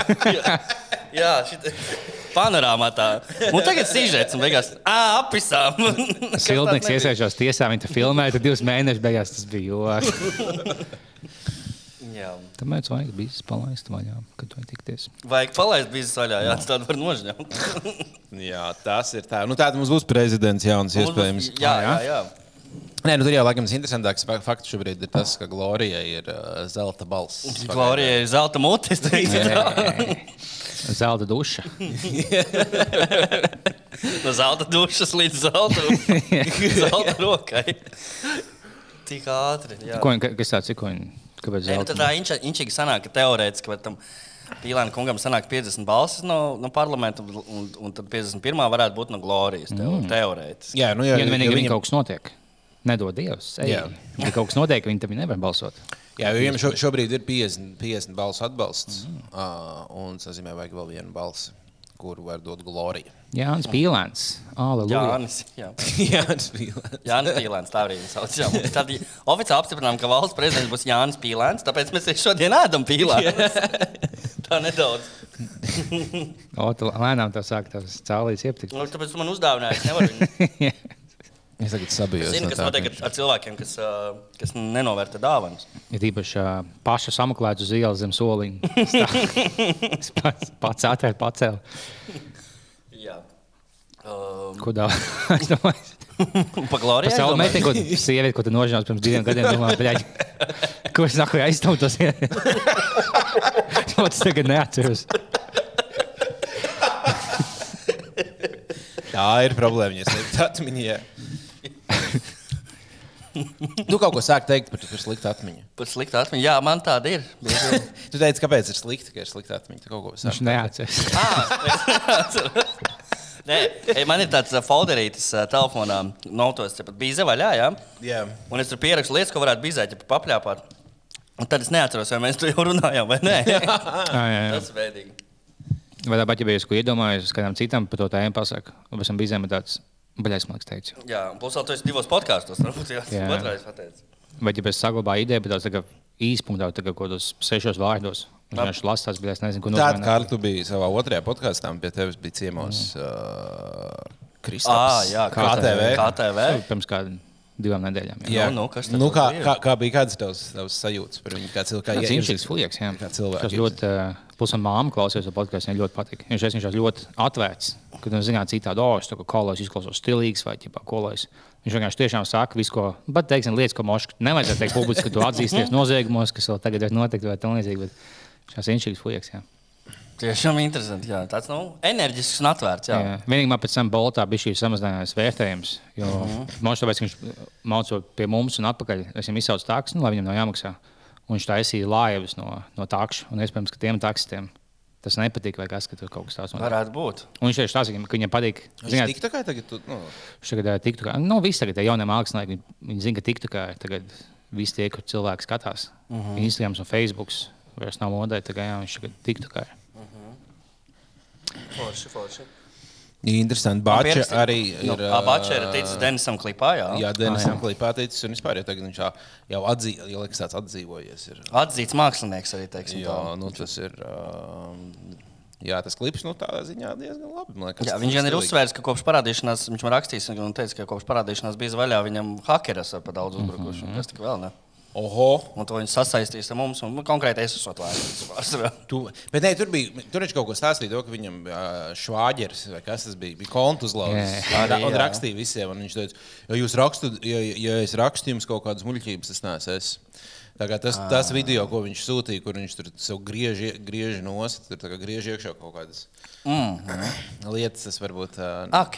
Jā, šit... panorāmā tā. Un tagad sižets un beigās ā, apisām. Nebija. iesaistījās tiesā, tur filmēja, tad divus mēnešus beigās tas bija joks. Jā. Tāpēc vajag bijis palaist vaļā, kad vajag tikties. Vajag palaist biznes vaļā, jā, tas tādu var nožņaut. Jā, tas ir tā. Nu, Tāda mums būs prezidents jauns, iespējams. Jā, jā, jā. Nē, nu, tur jau laikam fa- fakts šobrīd ir tas, ka Glorija ir uh, zelta balss. Glorija ir zelta mutes. Zelta duša. No zelta dušas līdz zelta, zelta rokai. Tik ātri. Jā. Ko, viņi- kas tāds ir? Kāpēc Nē, nu, tad tā inča- inčīgi sanāk, ka teorētiski vai tam Pīlāna kungam sanāk 50 balsis no, no parlamenta, un, un tad 51. varētu būt no Glorijas. Mm. Teorētiski. Jā, nu, jā, Ja nu vienīgi jo viņam kaut kas notiek. Nedod Dievs. Ej. Jā. Ja kaut kas notiek, viņi tam nevar balsot. Jā, jo viņam šo, šobrīd ir 50, 50 balsu atbalsts. Mm. Uh, un tas nozīmē, ka vajag vēl vienu balsi, kuru var dot Glorija. Jānis. Aleluja. Jānis. Jā. Jā, tas bija. Jānis Pīlēns, tā arī viņa sauc. Jā, mums Tad oficiāli apstiprinām, ka valsts prezidents būs Jānis Pīlēns, tāpēc mēs šodien ēdam Pīlēns. tā nedaudz. O, tu lēnām tā sāk tās cālīs ieptikt. Nu, tāpēc man uzdāvināji, es nevaru viņu. Es tagad sabijos. Zinu, no kas tā, notiek ka ar, ar cilvēkiem, kas, ā, kas nenovērtē dāvanas. Ir īpaši ā, paša sameklēta uz ielas zem soliņa. Es tā- Es pats, pats atvēru, pacēlu. Jā. Um, Ko dāvā? Es domāju. Tas domāju? meklē, ko sieviete, ko tu nožēlojies pirms diviem gadiem. Domāju, bļaļ, ko es saku, aizstāvu to sievieti. To es tagad neatceros. Tā ir problēma. Ja slikti atmiņā. Tu kaut ko sāki teikt par to, ka ir slikta atmiņa. Pat slikta atmiņa. Jā, man tāda ir. Tu teici, kāpēc ir slikti, ka ir slikta atmiņa. Tu kaut ko Viņš sāki. neatceras. Ā, Nē, man ir tāds uh, folderītis uh, telefonā, notos, ja pat bija vaļā. Ja? Jā. Un es tur pierakstu lietas, ko varētu bizēt, ja papļāpāt. Un tad es neatceros, vai mēs tur jau runājām, vai nē. Jā, jā, jā. Tas ir veidīgi. Vai tāpat, ja es ko iedomājos, kādam citam par to tēmu pasaku, un pēc tam bija zeme tāds, baļais, man liekas, teicu. Jā, un plus vēl esi divos podkāstos. Varbūt Jā. otrais pateicis. Vai ja es saglabāju ideju, bet tāds īspunktā, tā kā kaut kādos sešos vārdos. Viņš vienkārši lasa, bet es nezinu, ko Tāda nozīmē. kā tu biji savā otrajā podkāstā, pie tevis bija ciemos uh, Ah, Kristaps. jā, KTV. KTV. Pirms kādām divām nedēļām. Jā, Jā, Nu, nu, kas nu, kā, bija? kā, kā bija kāds tavs, tavs sajūtas par viņu? Kā cilvēku Tas ir inčīgs flieks. Jā, Kā cilvēki Tas ļoti, uh, plus man māma klausījās to podkāstu, viņai ļoti patīk. Viņš ir viņš ļoti atvērts, kad viņš zina citādi, oh, es to kolēs izklausos stilīgs vai ķipā kolēs. Viņš vienkārši tiešām saka visu, ko, bet, teiksim, lietas, ko moškā nevajadzētu teikt publiski, ka tu atzīsties noziegumos, kas vēl tagad ir notikti vai tam līdzīgi. Bet šis inčīgs flieks, jā. Tiešām interesanti. Jā. Tāds nu, enerģisks un atvērts. Jā. Jā. Vienīgi man pēc tam boltā bija šīs samazinājās vērtējums. Jo uh -huh. man ka viņš mācīja pie mums un atpakaļ. Es viņam izsaucu tādu, nu, lai viņam nav jāmaksā. Un viņš taisīja laivas no, no takša. Un iespējams, ka tiem taksistiem tas nepatīk, vai kas, ka tur kaut kas tāds notiek. Varētu būt. Un viņš tieši tāds, ka viņam patīk. Viņš Zināt, tik tā kā tagad, tu, nu, viņš tagad ir tiktu kā, nu, visi tagad ir jaunie mākslinieki. Viņi, viņi zina, ka tiktu kā tagad visi tie, kur cilvēki skatās. Uh -huh. Instagram un Facebook vairs nav modē, tagad jā, viņš tagad tiktu kā. Forši, forši. interesanti. Bāča arī ir. Nu, Abača ir ticis Denisam klipā. Jā, Jā, Denis Amplī pateicis, un vispār jau tagad viņš jau, jau atzī, jau liekas, tāds atdzīvojies. Ir. Atzīts mākslinieks arī. Teiksim, Jā, tā. nu, tas ir. Um, jā, tas klips nu, tādā ziņā diezgan labi. man Liekas, Jā, viņš gan ir uzsvērs, ka kopš parādīšanās, viņš man rakstīs, un teica, ka kopš parādīšanās bija vaļā, viņam hakeras ar pa daudz uzbrukuši. Mm -hmm. Tas tik vēl ne. Oho! Un to viņš sasaistīs ar mums, un nu, konkrēti es esmu atvērts. Tu, bet nē, tur bija tur kaut stāstīja, to, ka viņam švāģeris vai kas tas bija, bija kontu uzlauzis. Jā. Un, rakstīja visiem. un Viņš teica, ja jūs rakstat, ja, ja es rakstu jums kaut kādas muļķības, tas neesmu es. Tā kā Tas, tas video, ko viņš sūtīja, kur viņš tur griež, ie- griež nost, tur griež iekšā kaut kādas Mm. lietas, tas varbūt ā, Ok,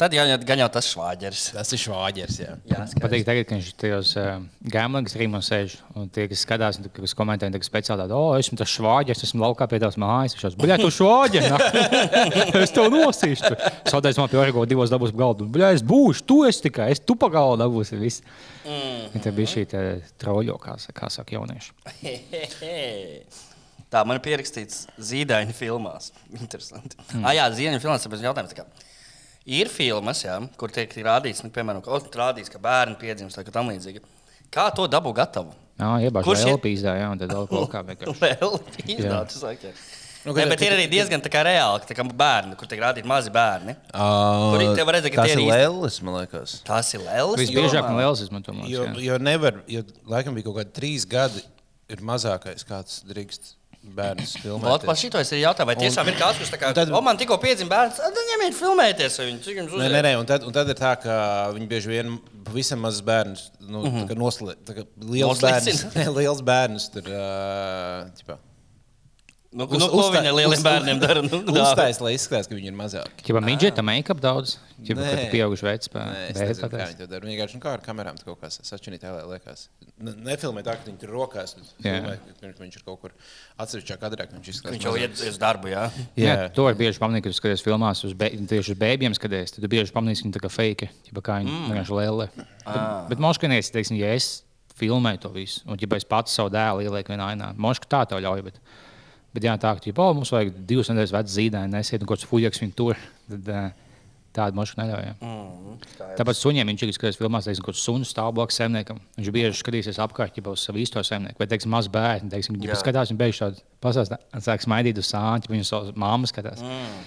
tad jau gan jau tas švāģeris. tas ir švāģeris. Jā. Jā, patīk, tagad, kad viņš tajos uh, gambling streamos sēž un tie, kas skatās, un tie, kas komentē, tagad speciāli tādu, oh, esmu tas švāģis, esmu laukā pie tavas mājas. Viņš jau, bļā, tu švāģi! es tev nosīšu! Saudēs man pie orgo divos dabūs galdu. Bļā, es būšu, tu esi tikai, es tu pa galdu dabūsi viss. Mm. Tā bija šī te troļo, kā, kā saka jaunieši. Tā man ir pierakstīts zīdaiņa filmās. Interesanti. Mm. Ah, jā, zīdaiņa filmās ir jautājums. tā kā Ir filmas, jā, kur tiek rādīts, nu, piemēram, ka, rādīts, ka bērni piedzimst vai ka tam līdzīgi. Kā to dabu gatavu? Jā, iebāž Kurš ir- elpīzdā, jā, un tad vēl kaut kā vienkārši. Vēl Jā. izdevts, saka. Nu, Ne, bet ir arī diezgan tā kā reāli, tā kā bērni, kur tiek rādīti mazi bērni. Kur ir- te var redzēt, ka tas tie ir lēlis, man liekas. Tas ir liels. Visbiežāk man liels izmanto. man Jo, jo nevar, jo laikam bija kaut kādi trīs gadi, ir mazākais, kāds drīkst bērns Vot filmēt. par šito es arī jautāju, vai tiešām ir kāds, kurš tā kā, un tad- o, man tikko piedzima bērns, tad ņemiet filmēties ar viņu, cik jums Nē, uzreiz. nē, nē, un tad, un tad ir tā, ka viņi bieži vien pavisam mazus bērnus, nu, mm -hmm. noslēdz, liels bērnus, Noslicina. ne, liels bērnus tur. Uh, ķipā, Nu, uz- nu, ko viņi ar lieliem uz- bērniem dara? Nu. Uztais, lai izskatās, ka viņi ir mazāki. Ķipa midžeta make-up daudz. Ķipa, kad tu pieauguši veids pēc Nē, es nezinu, kā viņi to dara. Vienkārši nu, kā ar kamerām kaut kas sačinīt, tā liekas. Ne- Nefilmē tā, ka viņi tur rokās, filmē, ka viņš ir kaut kur atsevišķā kadrā, ka viņš izskatās. Viņš jau iet uz darbu, jā. Jā, to var bieži pamanīt, kad skaties filmās, uz tieši uz bērniem skaties. Tad tu bieži pamanīsi, ka viņi tā kā fake, ja kā viņi mm. vienkārši lēlē. Bet, moškanēs, teiksim, ja es filmēju to visu, un ja es pats savu dēlu ielieku vienā ainā, moška tā tev ļauj. Bet, bet jā, tā, ja oh, mums vajag divas nedēļas vecu zīdaiņu, nesiet, kaut kāds fuļaks viņu tur, tad uh, tāda moška neļauj. Mm, Tāpat suņiem viņš ir skatījis filmās, teiksim, kaut kāds suns stāv blakus saimniekam. Viņš bieži skatīsies apkārt, ja uz savu īsto saimnieku. Vai, teiksim, maz bērni, teiksim, ja Jā. skatās, viņi beigās tādu pasāstā, sāk smaidīt uz sāņu, viņu savu māmu skatās. Mm.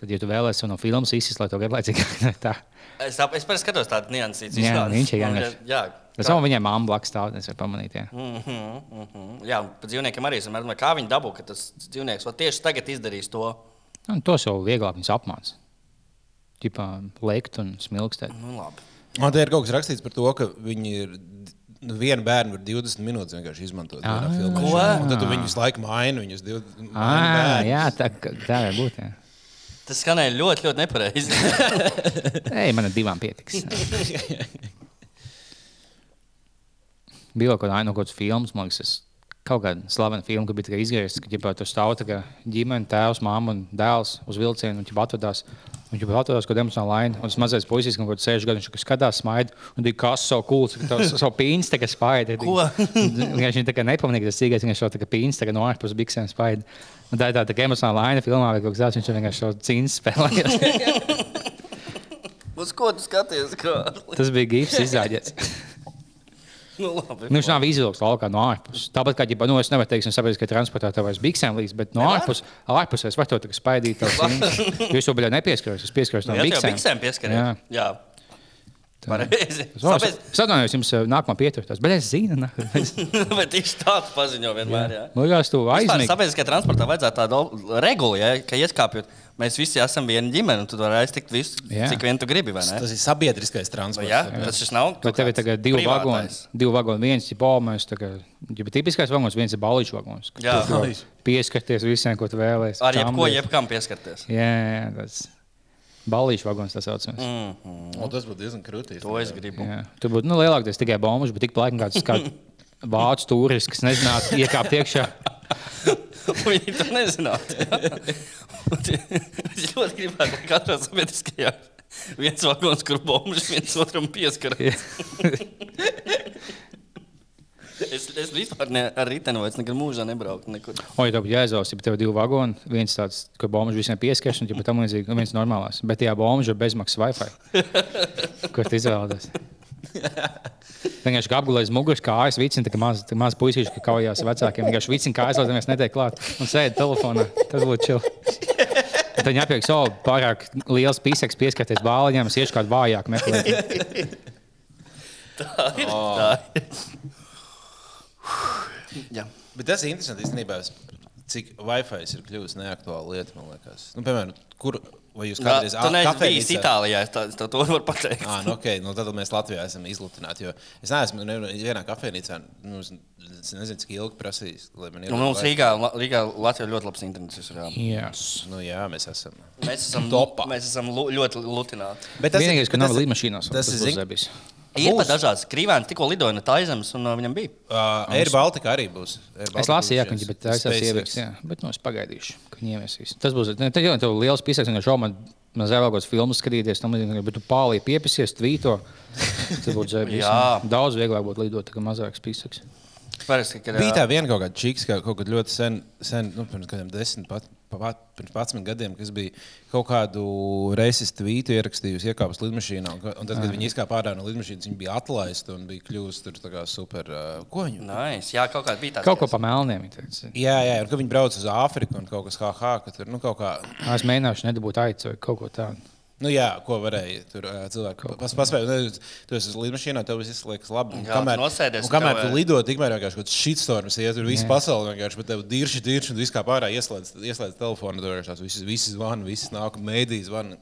Tad, ja tu vēlēsies no filmas izsist, lai to garlaicīgi tā. Es, tā, es skatos tādu niansītu. Jā, viņš ir jā. Tas jau viņai māmu blakus stāv, es varu pamanīt. Jā. Mm -hmm, mm -hmm. jā par dzīvniekiem arī es domāju, kā viņi dabū, ka tas dzīvnieks vēl tieši tagad izdarīs to. Un tos jau vieglāk viņus apmācīt. Tipā lekt un smilkstēt. Nu, labi. Man te ir kaut kas rakstīts par to, ka viņi ir. nu, Vienu bērnu var 20 minūtes vienkārši izmantot. Ah. Ko? Un Tad viņus visu laiku maini. Viņus 20 Ah, jā, tā, tā var būt. Jā. Tas skanēja ļoti, ļoti nepareizi. Ei, man ar divām pietiks. Bija kaut kāda kādas filmas, man liekas, es- kaut kāda slavena filma, kad bija izgājis, ka ģipā, tur stāv tā kā ģimene, tēvs, māma un dēls uz vilcienu un ģipā atvadās. Viņš jau atradās kaut kādā emocionālā lainā, un tas mazais puisis, kaut kāds sēž gadu, viņš kaut kā skatās, smaida, un bija kas savu tas savu pīns tagad spaida. Viņš tā kā nepamanīja, ka tas cīgais, viņš jau tā kā pīns tagad no ārpus biksēm spaida. Un tā ir tā kā emocionāla laina filmā, vai kaut kas tāds, viņš vienkārši šo cīņas spēlēja. Uz ko tu skaties? Kā? tas bija gifs izrādīts. Nu, labi. Nu, viņš nav izvilkts laukā no ārpuses. Tāpat kā, ja, nu, es nevaru teikt, ka sabiedriskajā transportā tev vairs biksēm līdz, bet no ārpuses, ārpusē es varu to spaidīt. tavs cīņas. Jo es to bija nepieskaros, es pieskaros Nu, jau biksēm. biksēm pieskarties. Jā. Jā. Pareizi. Es atvainojos, jums eh, nākamā pieturēties, bet es zinu, na. bet tieši tāds paziņo vienmēr. Jā. Man liekas, tu Vispār aizmīgi. Sabiedriskajā transportā vajadzētu tādu regulu, ja, ka ieskāpjot, mēs visi esam viena ģimene, un tu vari aiztikt visu, Jā. cik vien tu gribi. vai ne? Tas ir sabiedriskais Vai transports. Jā, tas šis nav. Bet tev ir tagad divi vagoni. Divi vagoni. Viens ir tā kā ja tipiskais vagons, viens ir balīčs vagons. Jā. tu Pieskarties visiem, ko tu vēlēsies. Ar jebko, jebkam pieskarties. Jā, jā, tas balīčs vagons tas saucams. Mm. Un tas būtu diezgan krūtīs. To es gribu. Jā. Tur būtu nu, lielākais tikai bombas, bet tik plakni kāds kā vācu turists, kas nezinātu, iekāpt iekšā. Viņi to nezinātu. Es ļoti gribētu, lai katrā sabiedriskajā viens vagons, kur bombas viens otram pieskaras. Es, es vispār ne, ar riteni vairs nekad mūžā nebraucu. Nekur. O, ja tev jāizvēlas, ja tev ir divi vagoni, viens tāds, ka bombas visiem pieskars, un ja tam līdzīgi, un viens normālās. Bet tajā bombas ir bezmaksas Wi-Fi. Kur tu izvēlēties? Vienkārši kā apgulējis muguras kājas, vicina, tā kā maz, tā maz puisīši, ka kaujās ar vecākiem. Vienkārši vicina kājas, lai neviens netiek klāt. Un sēdi telefonā. Tas būtu čil. Tad viņa apjēgs, o, pārāk liels pīseks pieskarties bāliņiem, es iešu kādu vājāku meklēt. Tā ir. Jā. Bet tas ir interesanti īstenībā, cik Wi-Fi ir kļuvusi neaktuāla lieta. man liekas. Nu, piemēram, kur vai jūs kādreiz neesi bijis kafejnīcā- Itālijā, tā- tev to varu pateikt. Ah, nu, okay. nu, tad mēs Latvijā esam izlutināti. jo Es neesmu vienā kafejnīcā, nu, es nezinu, cik ilgi man Nu, mums. Rīgā, Rīgā Latvijā ļoti labs internets. Yes. Nu, jā, mēs esam. Mēs esam, Topā. mēs esam ļoti lutināti. Bet Vienīgais, ka nav tas- līdmašīnās. Tas ir zin- zebis. Ir Būs. pat dažādas krīvēnas, tikko lidoja no Taizemes, un viņam bija. Uh, Air Baltica arī būs. Air Es Baltica lasīju, ka viņi bet ir SpaceX. ievies. Jā, bet nu, es pagaidīšu, ka viņi ieviesīs. Tas būs. Ne, tad jau tev liels pisaks, un šau man mazliet vēl kāds filmas skatīties, tam bet tu pārlī piepisies, tvīto. Tas būtu. Jā. Daudz vieglāk būtu lidot, tā kā mazāks pisaks. Parasti, kad, Bija tā viena kaut kāda čiks, kā kaut kad ļoti sen, sen nu, pirms kādiem desmit, pat, pirms 11 gadiem, kas bija kaut kādu reisistu tvītu ierakstījusi, iekāpus lidmašīnā. Un, tad, kad viņi izkāpa ārā no lidmašīnas, viņi bija atlaisti un bija kļuvusi tur tā kā super. Uh, ko viņi? Nice. Jā, kaut kāda bija tāda. Kaut ko pa melniem. Jā, jā, un kad viņi brauc uz Āfriku un kaut kas HH, ka tur nu, kaut kā. Es mēģināšu nedabūt aicu vai kaut ko tādu. Nu, jā, ko varēja tur ā, cilvēki pas, paspēlēt. Nu, Tu esi uz lidmašīnā, tev viss liekas labi. Un Jā, kamēr, tu nosēdies, un kamēr tu lido, tikmēr vienkārši kaut kāds shitstorms iet, tur viss pasaule vienkārši, bet tev dirši, dirši, un viss kā pārā ieslēdz, ieslēdz telefonu, tur vienkārši visi, visi zvana, visi nāk, mēdīs zvana,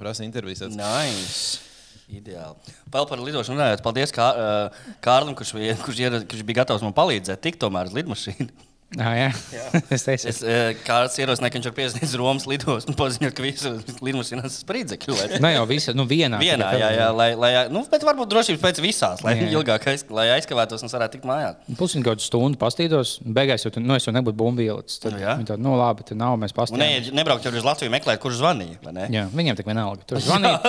prasa intervijas. tāds. Nice. Ideāli. Vēl par lidošanu runājot, paldies kā, uh, Kārlim, kurš bija, kurš, kurš bija gatavs man palīdzēt tikt tomēr uz lidmašīnu. Ah, jā, jā. es teicu, es, uh, kāds ierosināja, ka viņš ir pieredzējis Romas lidos un paziņoja, ka visas lidmašīnas ir spridzekļi. Nē, nu jau visa, nu vienā. Vienā, jā, jā, lai, lai, nu, bet varbūt drošības pēc visās, lai jā, jā. ilgāk aiz, lai aizkavētos un varētu tikt mājās. Pusotru stundu pastīdos, beigās jau, nu, jau nebūtu bumbielīts. Tad nu, viņi tādu, nu, labi, tad nav, mēs pastīsimies. Nē, nebraukt jau uz Latviju meklēt, kurš zvanīja, vai ne? Jā, viņiem tik vienalga. Tur zvanīt,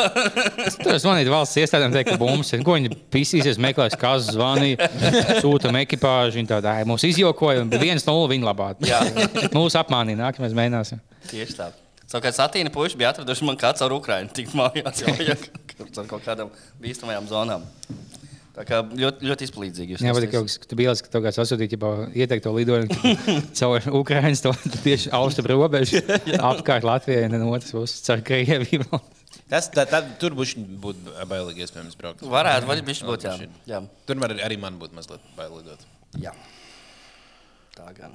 tur zvanīt valsts iestādēm, teikt, ka bumbas ir, ko viņi pisīsies, meklēs, kas zvanīja, sūtam ekipāžu, viņi tādu, ai, mūs izjokoja, un viens no 1-0 viņa labā. Mūsu apmānīja, nākamais mēģināsim. Tieši tā. Savukārt satīna puiši bija atraduši man kāds ar Ukraiņu, tik mājās jau ar kaut kādām bīstamajām zonām. Tā kā ļoti, ļoti izpalīdzīgi. Jā, bet kaut kas tāds bija, ka tev kāds atsūtīja, jau ieteikt to lidojumu caur Ukraiņas, to tieši austrumu robežu apkārt Latvijai, un otrs puses caur Krieviju. Tas, tā, tā, tur būs būt bailīgi, iespējams, braukt. Varētu, vai viņš būtu jā. jā. Tur var arī man būt mazliet bailīgi. Tā gan.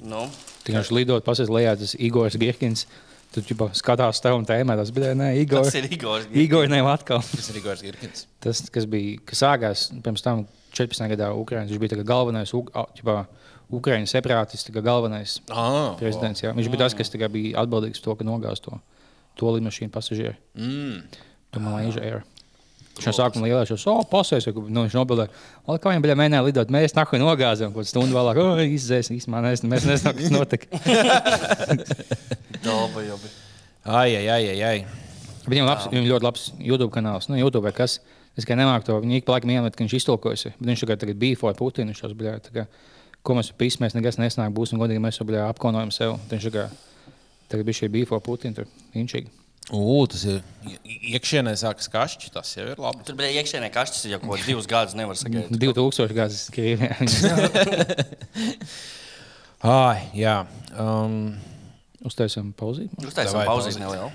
Nu, Tikai lidot, pasies lejā, tas Igors Girkins. Tu jau skatās tev un tēmē, tas bija, nē, Igor. tas ir Igors. Igor ne atkal. Tas ir Igors Girkins. Tas, kas bija, kas sākās pirms tam 14. gadā Ukraiņas, viņš bija galvenais Uk- a, ķipā, Ukraiņas separātists, kā galvenais Ah, prezidents. Jā. Viņš bija tas, kas bija atbildīgs par to, ka nogāz to, to lidmašīnu pasažieru. Mm. To Malaysia Air. Viņš no sākuma lielās jau oh, pasēs, ka nu, viņš nobildēja, "Val, kā viņam bija mēģinājis lidot. Mēs nahuj nogāzām, kaut stundu vēlāk, oh, izdzēs, īstenībā mēs, mēs nezinām, kas notika. Dolba jau bija. Ai, ai, ai, ai. Viņam, labs, viņam ļoti labs YouTube kanāls. Nu, YouTube kas. Es kā nemāku to. Viņa ik pa laikam iemet, ka viņš iztolkojas. Bet viņš tagad, tagad bija for Putinu. Viņš tos bija. tā kā, Ko mēs pīsmēs, nekas nesnāk, būsim godīgi. Mēs jau bijām apkaunojami sev. Viņš tagad, tagad bija šī bija for Putinu. Tur inčīgi. Ugh, tas ir iekšienē sākas kašķi. Tas jau ir labi. Tur bija iekšēnē kašķis, jau ko divus gadus nevar sagaidīt. 2000 gadus Krievijā. Ai, jā. Um, Uztaisām pauzīt. Uztaisām Davai, pauzes pauzīt. nelielu.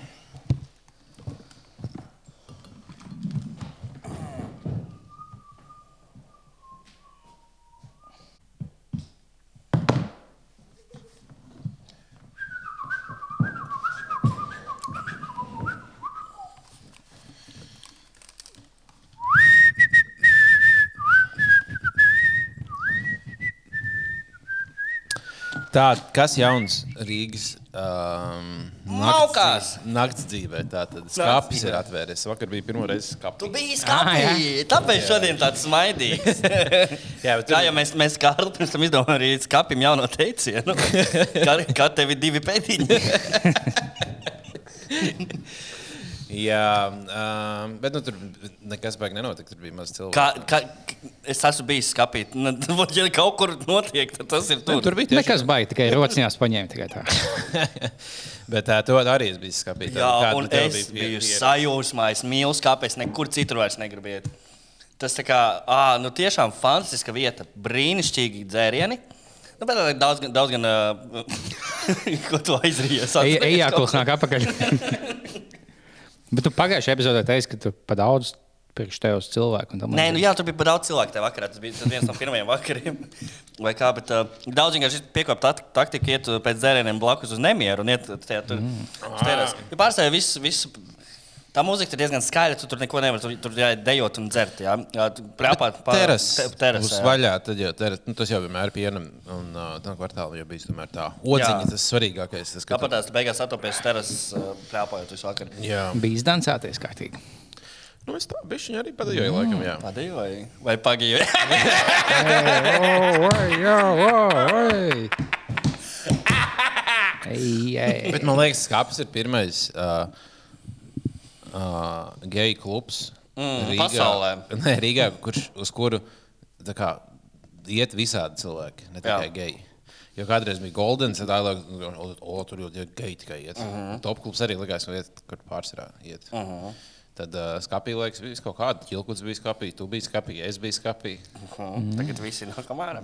Tā, kas jauns Rīgas um, Maukās. nakts dzīvē? Tā tad skāpis ir atvērts. Vakar bija pirmo reizi skāpis. Tu biji skāpī, tāpēc šodien tāds smaidīgs. Jā, bet Kā tur- jau mēs, mēs Kārli, pirms tam izdomājām arī skāpim jauno teicienu. Kā, kā tev ir divi pēdiņi? Jā, um, bet nu, tur nekas baigi nenotika. Tur bija maz cilvēku. Kā, kā, es esmu bijis skāpī. Nu, Ja kaut kur notiek, tad tas ir tur. Tur bija tieši Nekas baigi, tikai rociņās paņēma tikai tā. Bet tā, to arī es biju skāpījis. Jā, un es biju sajūsmā, es mīlu skāpes, nekur citur vairs negribu iet. Tas tā kā, ā, nu tiešām fantastiska vieta, brīnišķīgi dzērieni. Nu, bet daudz, daudz gan, ā, ko tu aizrījies. Ejā, kuls nāk apakaļ. Bet tu pagājušajā epizodē teici, ka tu pa daudz priekš tevis cilvēku. Nē, nu jā, tur bija pa daudz cilvēku tajā vakarā. Tas bija tas viens no pirmajiem vakariem. Vai kā, bet uh, daudz vienkārši piekāpja ta taktiku, iet pēc dzērieniem blakus uz nemieru un iet tajā tur. Mm. Ja pārstāvja visu, visu. Tā mūzika ir diezgan skaļa, tu tur neko nevari. Tur, tur jāiet dejot un dzert. Jā, jā prāpāt pa Teras, te- teras, uz vaļā, tad jau teras, nu, tas jau vienmēr ir pienam, un uh, tā kvartāla jau bija tomēr tā. Odziņa, Jā. tas svarīgākais. Tas, tu- Tāpat tās beigās atopies teras, prāpājot visu vakaru. Jā, Bija izdancēties kārtīgi. nu, es tā bišķiņu arī padejoju, laikam, jā. Padēju vai, vai pagīju? Bet man liekas, ka apziņā ir pirmais uh, uh, geju klubs Mm, pasaulē. Nē, Rīgā, kurš, uz kuru kā, iet visādi cilvēki, ne tikai geji. Jo kādreiz bija Goldens, tad tā o, tur jau ir geji tikai iet. Uh Mhm. -huh. Top klubs arī likās, ka iet, kur pārsvarā iet. Uh -huh. Tad uh, skāpī liekas, bija kaut kāda. Ķilkuts bija skāpī, tu biji skāpī, es biju skāpī. Tagad viss ir nākamā.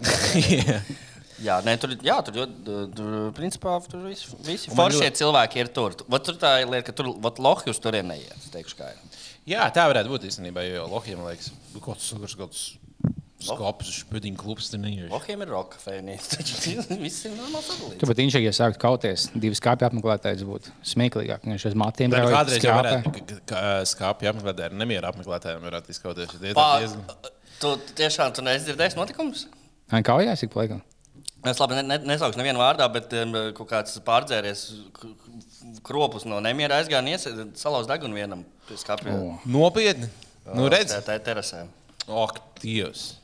Jā, nē, tur, jā, tur, tur, tur principā, tur visi, visi foršie ļoti- cilvēki ir tur. Vat tur tā ir lieta, ka tur lohi uz turien neiet. Teikšu, kā ir. Jā, tā varētu būt īstenībā, jo Lohijam liekas, ka kaut kas tāds - kaut kāds skāpis, pudiņu klubs. Lohiem ir roka fēnijas. Taču viss ir normāli sadalīts. Tu pat viņš, ja sāktu kauties, divas kāpju apmeklētājs būtu smieklīgāk. Viņš uz matiem brauc, kādreiz ka skāpju apmeklētājiem, nemieru apmeklētājiem varētu izkauties. Tu tiešām tu neesi dzirdējis notikumus? Vai kaujās ik pa laikam? Es labi ne, ne, nesaukšu nevienu vārdā, bet um, kaut kāds pārdzēries kropus no nemiera aizgāja un salauz degunu vienam pie skāpja. O. Nopietni. Nu, redz, Tā ir terasē. ak, Dievs.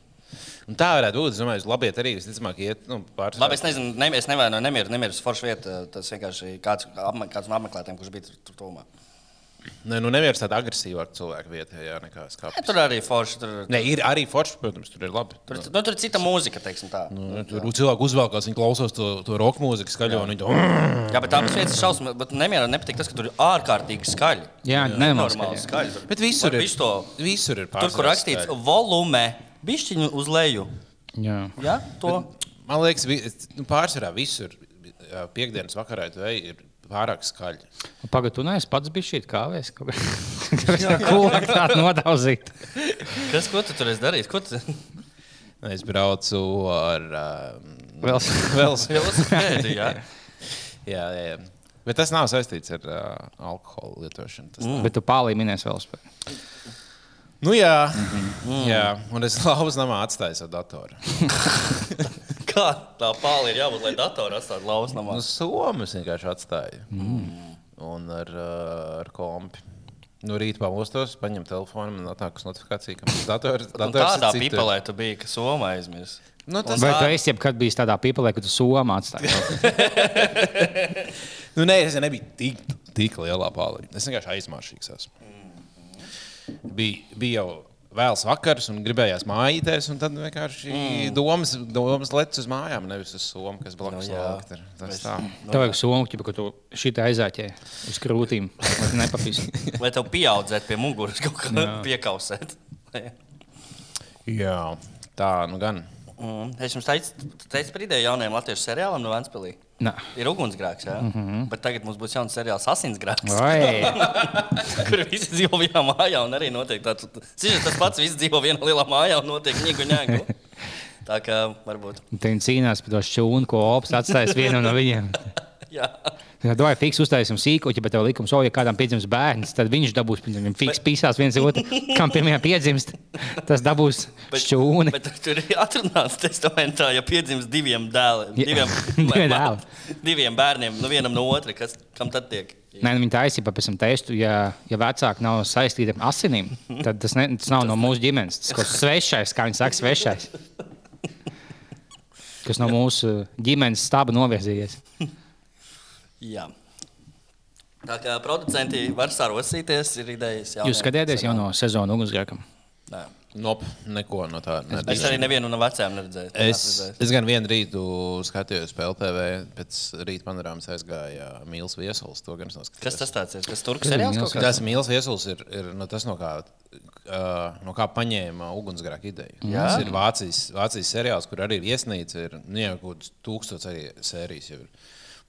Un tā varētu būt. Es domāju, labi, arī visticamāk, iet nu, pāris. Labi, es nezinu, ne, es nevainoju nemieru, nemieru foršu vietu. Tas vienkārši kāds, apme, kāds no apmeklētājiem, kurš bija tur, tur tuvumā. Nē, nu, neviens tāds agresīvāks cilvēks vietā, jā, nekā Ja, skāpis. tur arī forši. Tur, Nē, ir arī forši, protams, tur ir labi. tur, nu, tur ir cita mūzika, teiksim tā. Nu, Tur cilvēki uzvelkās, viņi klausās to, to roka mūziku skaļo. Viņi to... Jā, bet tādas vietas ir šausmas, bet nemierā nepatīk tas, ka tur ir ārkārtīgi skaļi. Jā, nenormāli Normāli skaļi. skaļi. Tur- Bet visur ir. Visu to, Visur ir tur, kur rakstīts skaļi. volume, bišķiņu uz leju. Jā. Jā, to. Man liekas, vi- nu, pārsvarā visur jā, piekdienas vakarā ir pārāk skaļi. Pagaidā, tu neesi pats bijis šī kāvēs. Kāpēc tā kūlāk tāda nodauzīt? Kas, ko tu tur esi darījis? Ko tu Es braucu ar um, Vēl velosipēdi, jā? jā, jā. Bet tas nav saistīts ar uh, alkohola lietošanu. Tas, mm. Bet tu pārlī minēsi vēl spēku. Nu, jā, mm. jā, un es lauvas namā atstāju savu datoru. Kā tā pāli ir jābūt, lai datorā atstātu lauvas namā? Nu, Somas vienkārši atstāju. Mm. Un ar, ar kompi. Nu, rīt pamostos, paņem telefonu, man atnāk uz notifikāciju, ka mans dators, Un dators tādā ir citur. pipelē tu biji, ka Somā aizmirst. Nu, tas, Vai tu esi jebkad bijis tādā pīpelē, ka tu somā atstāji? nu, nē, es nebiju tik tik lielā pālī. Es vienkārši aizmāršīgs esmu. Bija, bija jau vēls vakars un gribējās mājīties, un tad vienkārši mm. domas, domas lec uz mājām, nevis uz somu, kas blakus Nu, no, ir. Tas tā. Tev vajag somu, ka tu šitā aizāķē uz krūtīm, lai nepapīsi. Vai tev pieaudzēt pie muguras kaut kā piekausēt? Jā, tā nu gan. Mm. Es jums teicu, teicu par ideju jaunajam latviešu seriālam no Vanspēlī. Nā. Ir ugunsgrēks, jā. Mm -hmm. bet tagad mums būs jauns seriāls Asinsgrēks. Kur visi dzīvo vienā mājā un arī notiek tāds - tas pats, visi dzīvo vienā lielā mājā un notiek ņēgu ņēgu. Tā kā varbūt. viņi cīnās par to šķūnu, ko ops atstājis vienam no viņiem. Jā. Ja domāju, fiks uztaisīsim sīkoķi, bet tev likums, o, ja kādam piedzimst bērns, tad viņš dabūs, viņam fiks pīsās viens otru, kam pirmajā piedzimst, tas dabūs šķūni. Bet tur ir atrunāts testamentā, ja piedzimst diviem dēliem, Jā. diviem, Divi dēli. diviem bērniem, nu vienam no otra, kas, kam tad tiek? Nē, nu, viņi taisīja tam testu. Ja, ja vecāki nav saistīti ar asinīm, tad tas, ne, tas nav no mūsu ģimenes. Tas ir svešais, kā viņi saka, svešais. Kas no mūsu ģimenes staba novirzījies. Jā. Tā kā producenti var sarosīties, ir idejas. Jūs skatījāties jau no sezonas ugunsgrēkam? Nē. Nop, neko no tā. Es nebija. arī nevienu no vecajiem neredzēju. Es, es gan vienu rītu skatījos PLTV, pēc rīta panorāmas aizgāja Mīls Viesuls. To gan es noskatījos. Kas tas tāds ir? Tas turks ir kaut kāds? Tas Mīls Viesuls ir, ir no tas, no kā, uh, no kā paņēma ugunsgrēka ideju. Jā? Tas ir Vācijas, Vācijas seriāls, kur arī ir iesnīca. Ir nu, jau kaut kāds tūkstots arī sērijas. Jau ir.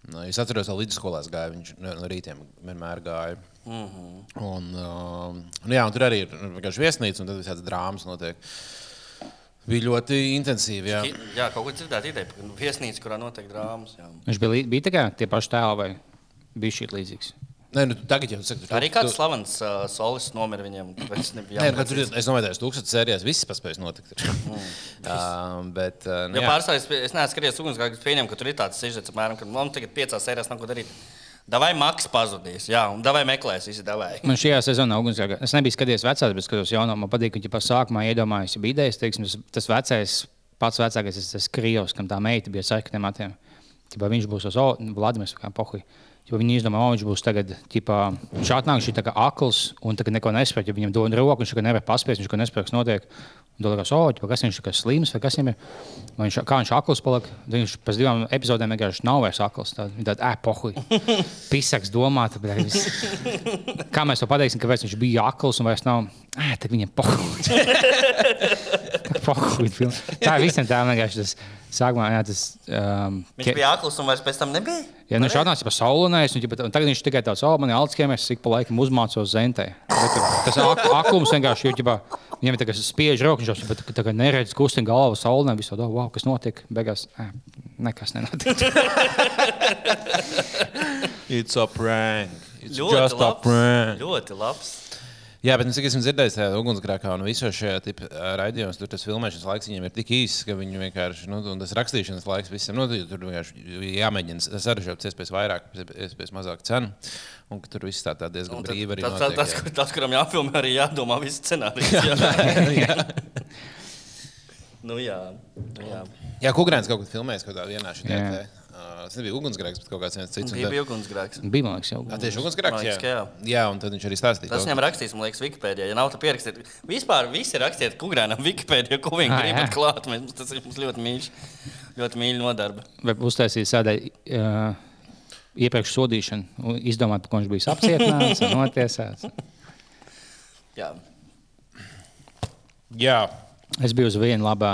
Nu, Es atceros, ka vidusskolā gāja. Viņš no no rītiem vienmēr gāja. Mm -hmm. un, uh, nu, jā, un tur arī ir nu, vienkārši viesnīca, un tad visādas drāmas notiek. Bija ļoti intensīvi. Jā. Jā, kaut ko dzirdēt, ideja par viesnīcu, kurā notiek drāmas. Jā. Viņš bija, bija tā kā tie paši tēli vai bija šī līdzīgs. Nē, nu, tagad jau saka, Arī kāds slavens uh, solis nomira viņam. tāpēc Nē, nu, tur, es domāju, ka tūkstotis sērijās viss paspējas notikt. uh, bet, uh, nu, Jo jā. pārstāvis, es neesmu skatījies ugunsgrēku, pieņemu, ka tur ir tāds sižets, apmēram, ka mums tagad piecās sērijās nav ko darīt. Davai Maks pazudīs, jā, un davai meklēs, visi davai. Man šajā sezonā ugunsgrēkā. Es nebiju skatījies vecās, bet skatos jauno. Man patīk, ka jau sākumā iedomājos, ja bija idejas, teiksim, tas, tas vecais, pats vecākais, tas, tas krievs, kam tā meita bija sarkaniem matiem. Ķipā viņš būs uz Vladimirs kā pohuļ. Ja viņi izdomā, ka viņš būs tagad, ķipā, viņš atnāk, kā akls un tagad neko nespēj. Ja viņam dod roku, viņš nevar paspēt, viņš neko nespēj, kas notiek. Tad liekas, oh, kas viņš ir, kas slims vai kas viņam ir. Vai Viņš, kā viņš akls paliek, viņš pēc divām epizodēm vienkārši nav vairs akls. Tāda, eh, pohuļ. Pisaks domāt, viss. Kā mēs to pateiksim, kāpēc viņš bija akls un vairs nav? Ē, tad viņam pohuļ film. Tā ir visiem tā vienkārši tas sākumā, jā, tas. Um, Viņš bija akls un vairs pēc tam nebija. Ja nu viņš atnāca pa saulēnēs, un, un tagad viņš tikai tāds, oh, man ir Alzheimer's, ik pa laikam uzmācos zentē. Bet, Tas ak aklums vienkārši, jo, ģipa, viņam ir tā kā spiež viņš jau tā, kā neredz kustina galvu saulē, visu to, wow, kas notiek, beigās, ē, nekas nenotiek. It's a prank. It's Ļoti just a labs. prank. Ļoti labs. Jā, bet nu, cik esmu dzirdējis, tajā ugunsgrēkā un visos šajā raidījumos, tur tas filmēšanas laiks viņiem ir tik īss, ka viņi vienkārši, nu, un tas rakstīšanas laiks visam, nu, tur vienkārši jāmēģina sarežģīt iespējas vairāk, iespējas mazāk cenu, un ka tur viss tā, tā diezgan brīvi arī Tas, tas, notiek. tas, jā. kur- tas, kuram jāfilmē, arī jādomā viss scenārijs. Jā. nu, jā. Nu, jā. Jā, Kukrāns kaut kad filmējis kaut kādā vienā šajā Jā. Uh, Tas nebija ugunsgrēks, bet kaut kāds viens cits. un Bija tad- bija ugunsgrēks. Bija, liekas, jau. Ā, Tieši ugunsgrēks, jā. jā. jā, un tad viņš arī stāstīja. Tas viņam rakstīs, man liekas, Wikipēdijā. Ja nav tā pierakstīt, vispār visi rakstiet Kukrānam Wikipēdijā, ko viņi jā. klāt. Mēs, tas ir mums ļoti mīļš, ļoti mīļš nodarbe. Vai uztaisīja sādai uh, iepriekš sodīšanu, un izdomāja, par ko viņš bija apcietināts un notiesāts. Jā. Jā, Es biju uz vienu labā,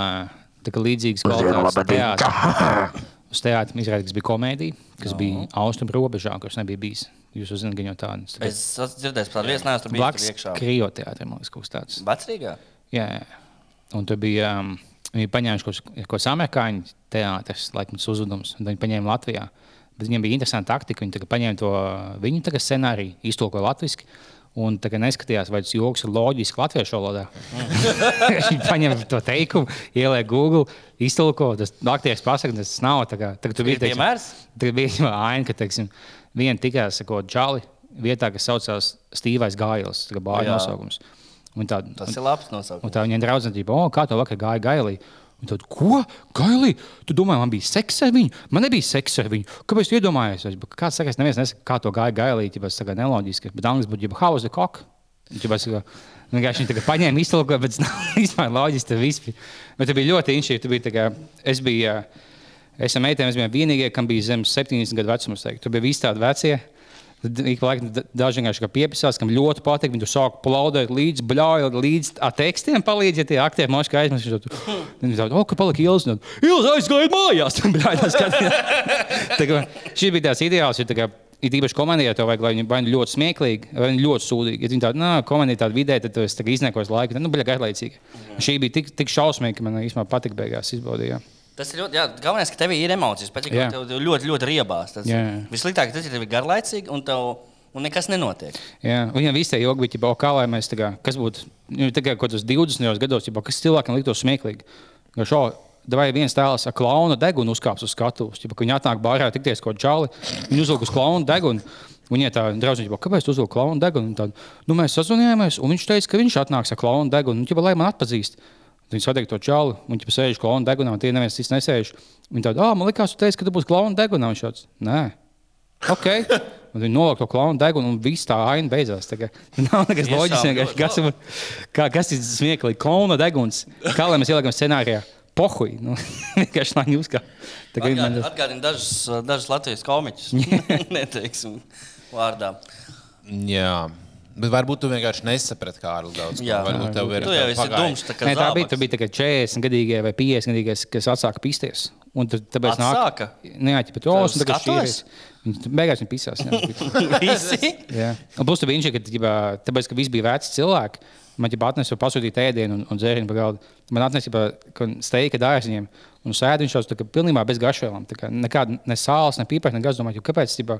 tā kā līdzīgas kvalitātes teātris. Uz teātris izrādījās, kas bija komēdija, kas no. bija austrumu robežā, kas nebija bijis. Jūs zināt, gan jau tādas. Es esmu dzirdējis par tādu viesu, neesmu tur Blakus man liekas, kaut kas tāds. Vecrīgā? Jā, jā. Un tur bija. Um, Viņi paņēma kaut ko tādu amerikāņu teātris, laikam tas uzdevums, un viņi paņēma Latvijā. Bet viņiem bija interesanti taktika. Viņi paņēma to viņu scenāriju, iztulkoja latviešu. Un tā kā neskatījās, vai tas joks ir loģiski latviešu valodā. Viņi paņēma to teikumu, ielēja Google, iztulkoja. Tas aktieris pasakā, tas nav. Tā kā, tur Ir bija teiksim, piemērs? Tagad bija aina, ka teiksim, viena tikai sakot, džali vietā, kas saucās Stīvais Gails, tā kā bāra Jā. nosaukums. Un tā, Tas ir labs nosaukums. Un tā viņa draudzene, oh, kā tev vakar gāja gailī. Un tad, ko? Gailī, tu domā, man bija seks ar viņu? Man nebija seks ar viņu. Kāpēc tu iedomājies? Es, Kāds saka, es neviens nesaka, kā to gāja gailī, ja tas ir neloģiski. Bet angļuiski būtu jau hausa kok. Vienkārši viņa tagad paņēma iztulkojumu, bet nav vispār loģiski. tas viss. Bet tas bija ļoti inšīgi. Tu biji tā kā- Es biju, es ar meitēm, es biju vienīgie, kam bija zem 70 gadu teiktu. Tur bija visi tādi vecie. Tad Ik laikam da- daži vienkārši kā piepisās, kam ļoti patīk. Viņi tur sāk plaudēt līdzi, bļaujot līdzi ar tekstiem, palīdz, ja tie aktieri moškā aizmirst. Viņi tur- Viņi tādi, o, ka palika Ielas. Ielas aizgāja mājās. Tā kā Šis bija tāds ideāls. ir tā kā Ir īpaši komēdijā, tev vajag, lai viņi vai nu ļoti smieklīgi, vai nu ļoti sūdīgi. Ja viņi tādi, nā, komēdija tāda vidē, tad es iznēkoju laiku. Tad, nu, bija garlaicīgi. Šī bija tik, tik šausmīga, ka man īstenībā patika beigās izbaudījā. Tas ir ļoti, jā, galvenais, ka tev ir emocijas. Pat ja tev tev ļoti, ļoti riebās. Tas. Vissliktāk, tas ir garlaicīgi un, tev, un nekas nenotiek. Jā, viņam jogi bija, ģipā, kā lai mēs tā kā, kas būtu, nu, tā kā kaut kādos 20 gados, ģipā, kas cilvēkam liktos smieklīgi. Ka Šo, Vai viens tēls ar klauna degunu uzkāps uz skatuves, ja viņi atnāk bārā tikties kaut čāli, viņi uzlūk uz klauna degunu. Viņai tā draudzene, kāpēc tu uzlūk klauna degunu? Un Tad, nu, mēs sazvanījāmies, un viņš teica, ka viņš atnāks ar klauna degunu, un, ģipā, lai man atpazīst. Viņi satiek to čāli, un viņš sēž klauna degunā, un tie neviens cits nesēž. Viņi tādi, ah, man likās, tu teici, ka tu būsi klauna degunā. Viņš tāds, nē. Ok. Un viņi nolika to klaunu degunu, un viss tā aina beidzās. Tā nav nekas loģisks. Kas, kā, kas ir smieklīgi? Klauna deguns. Kā lai mēs ieliekam scenārijā? Pohuj. Nu, vienkārši lai jūs kā. Kā man Atgādini dažus, dažus Latvijas komiķus. Neteiksim vārdā. Jā. Bet varbūt tu vienkārši nesaprati, kā ar daudz. Jā. varbūt tev ir Tu jau esi dums. tā kā Nē, tā bija, tā bija tā, 40 gadīgie vai 50 gadīgie, kas atsāka pisties. Un tad, tāpēc Atsāka? Nē, tā bija tā, uz un tagad ir. Beigās viņa pisās. Visi. Jā. Un plus, viņš ir, ka, ģibā, tāpēc, ka visi bija veci cilvēki. Man jau atnesa pasūtīt ēdienu un, un dzērienu par galdu. Man atnesa steika dārziņiem. Un sēdi viņš jau tā pilnībā bez garšvielām. Tā kā Nekāda ne sāls, ne pīpēs, ne gaz. Domāju, kāpēc ģibā,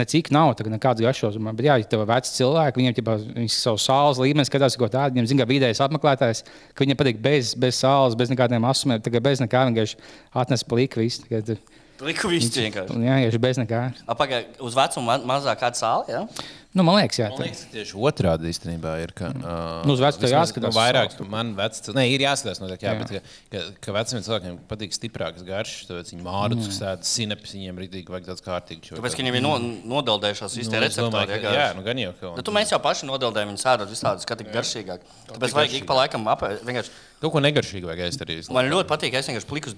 necik nav, tā kā nekāds garšos. Bet jā, ja tev ir veci cilvēki, viņiem ģibā, viņi savu sāls līmeni skatās, ko tādu. Viņiem zina, kā vidējais apmeklētājs, ka viņiem patīk bez, bez sāls, bez nekādiem asumiem, tā bez nekā vienkārši atnesa plīku visu. Tā tu- Liku visu vienkārši. Jā, vienkārši bez nekā. Apakaļ uz vecumu ma- mazāk kāda sāla. Ja? Nu, man liekas, jā. Man liekas, ka tieši otrādi īstenībā ir. Ka, uh, Nu, uz vecu tev vismaz, jāskatās Nu, vairāk, man veci, ne, ir jāskatās, noteikti, jā, Jā. jā. bet ka, ka, ka veciem cilvēkiem patīk stiprākas garšas, tāpēc viņi mārus, mm. sēž sinepes, viņiem rītīgi vajag tāds kārtīgs. Tāpēc, ka viņiem ir no, nodeldējušās Nu, īstie es domāju, receptori. ka- Jā, nu gan jau. ka- Bet tu mēs jau paši nodeldējam, viņus sēdot visādus, kā tik garšīgāk. Tāpēc vajag ik pa laikam apēst. vienkārši- Kaut ko negaršīgu vajag ēst arī. Man ļoti patīk, ka es vienkārši pliku uz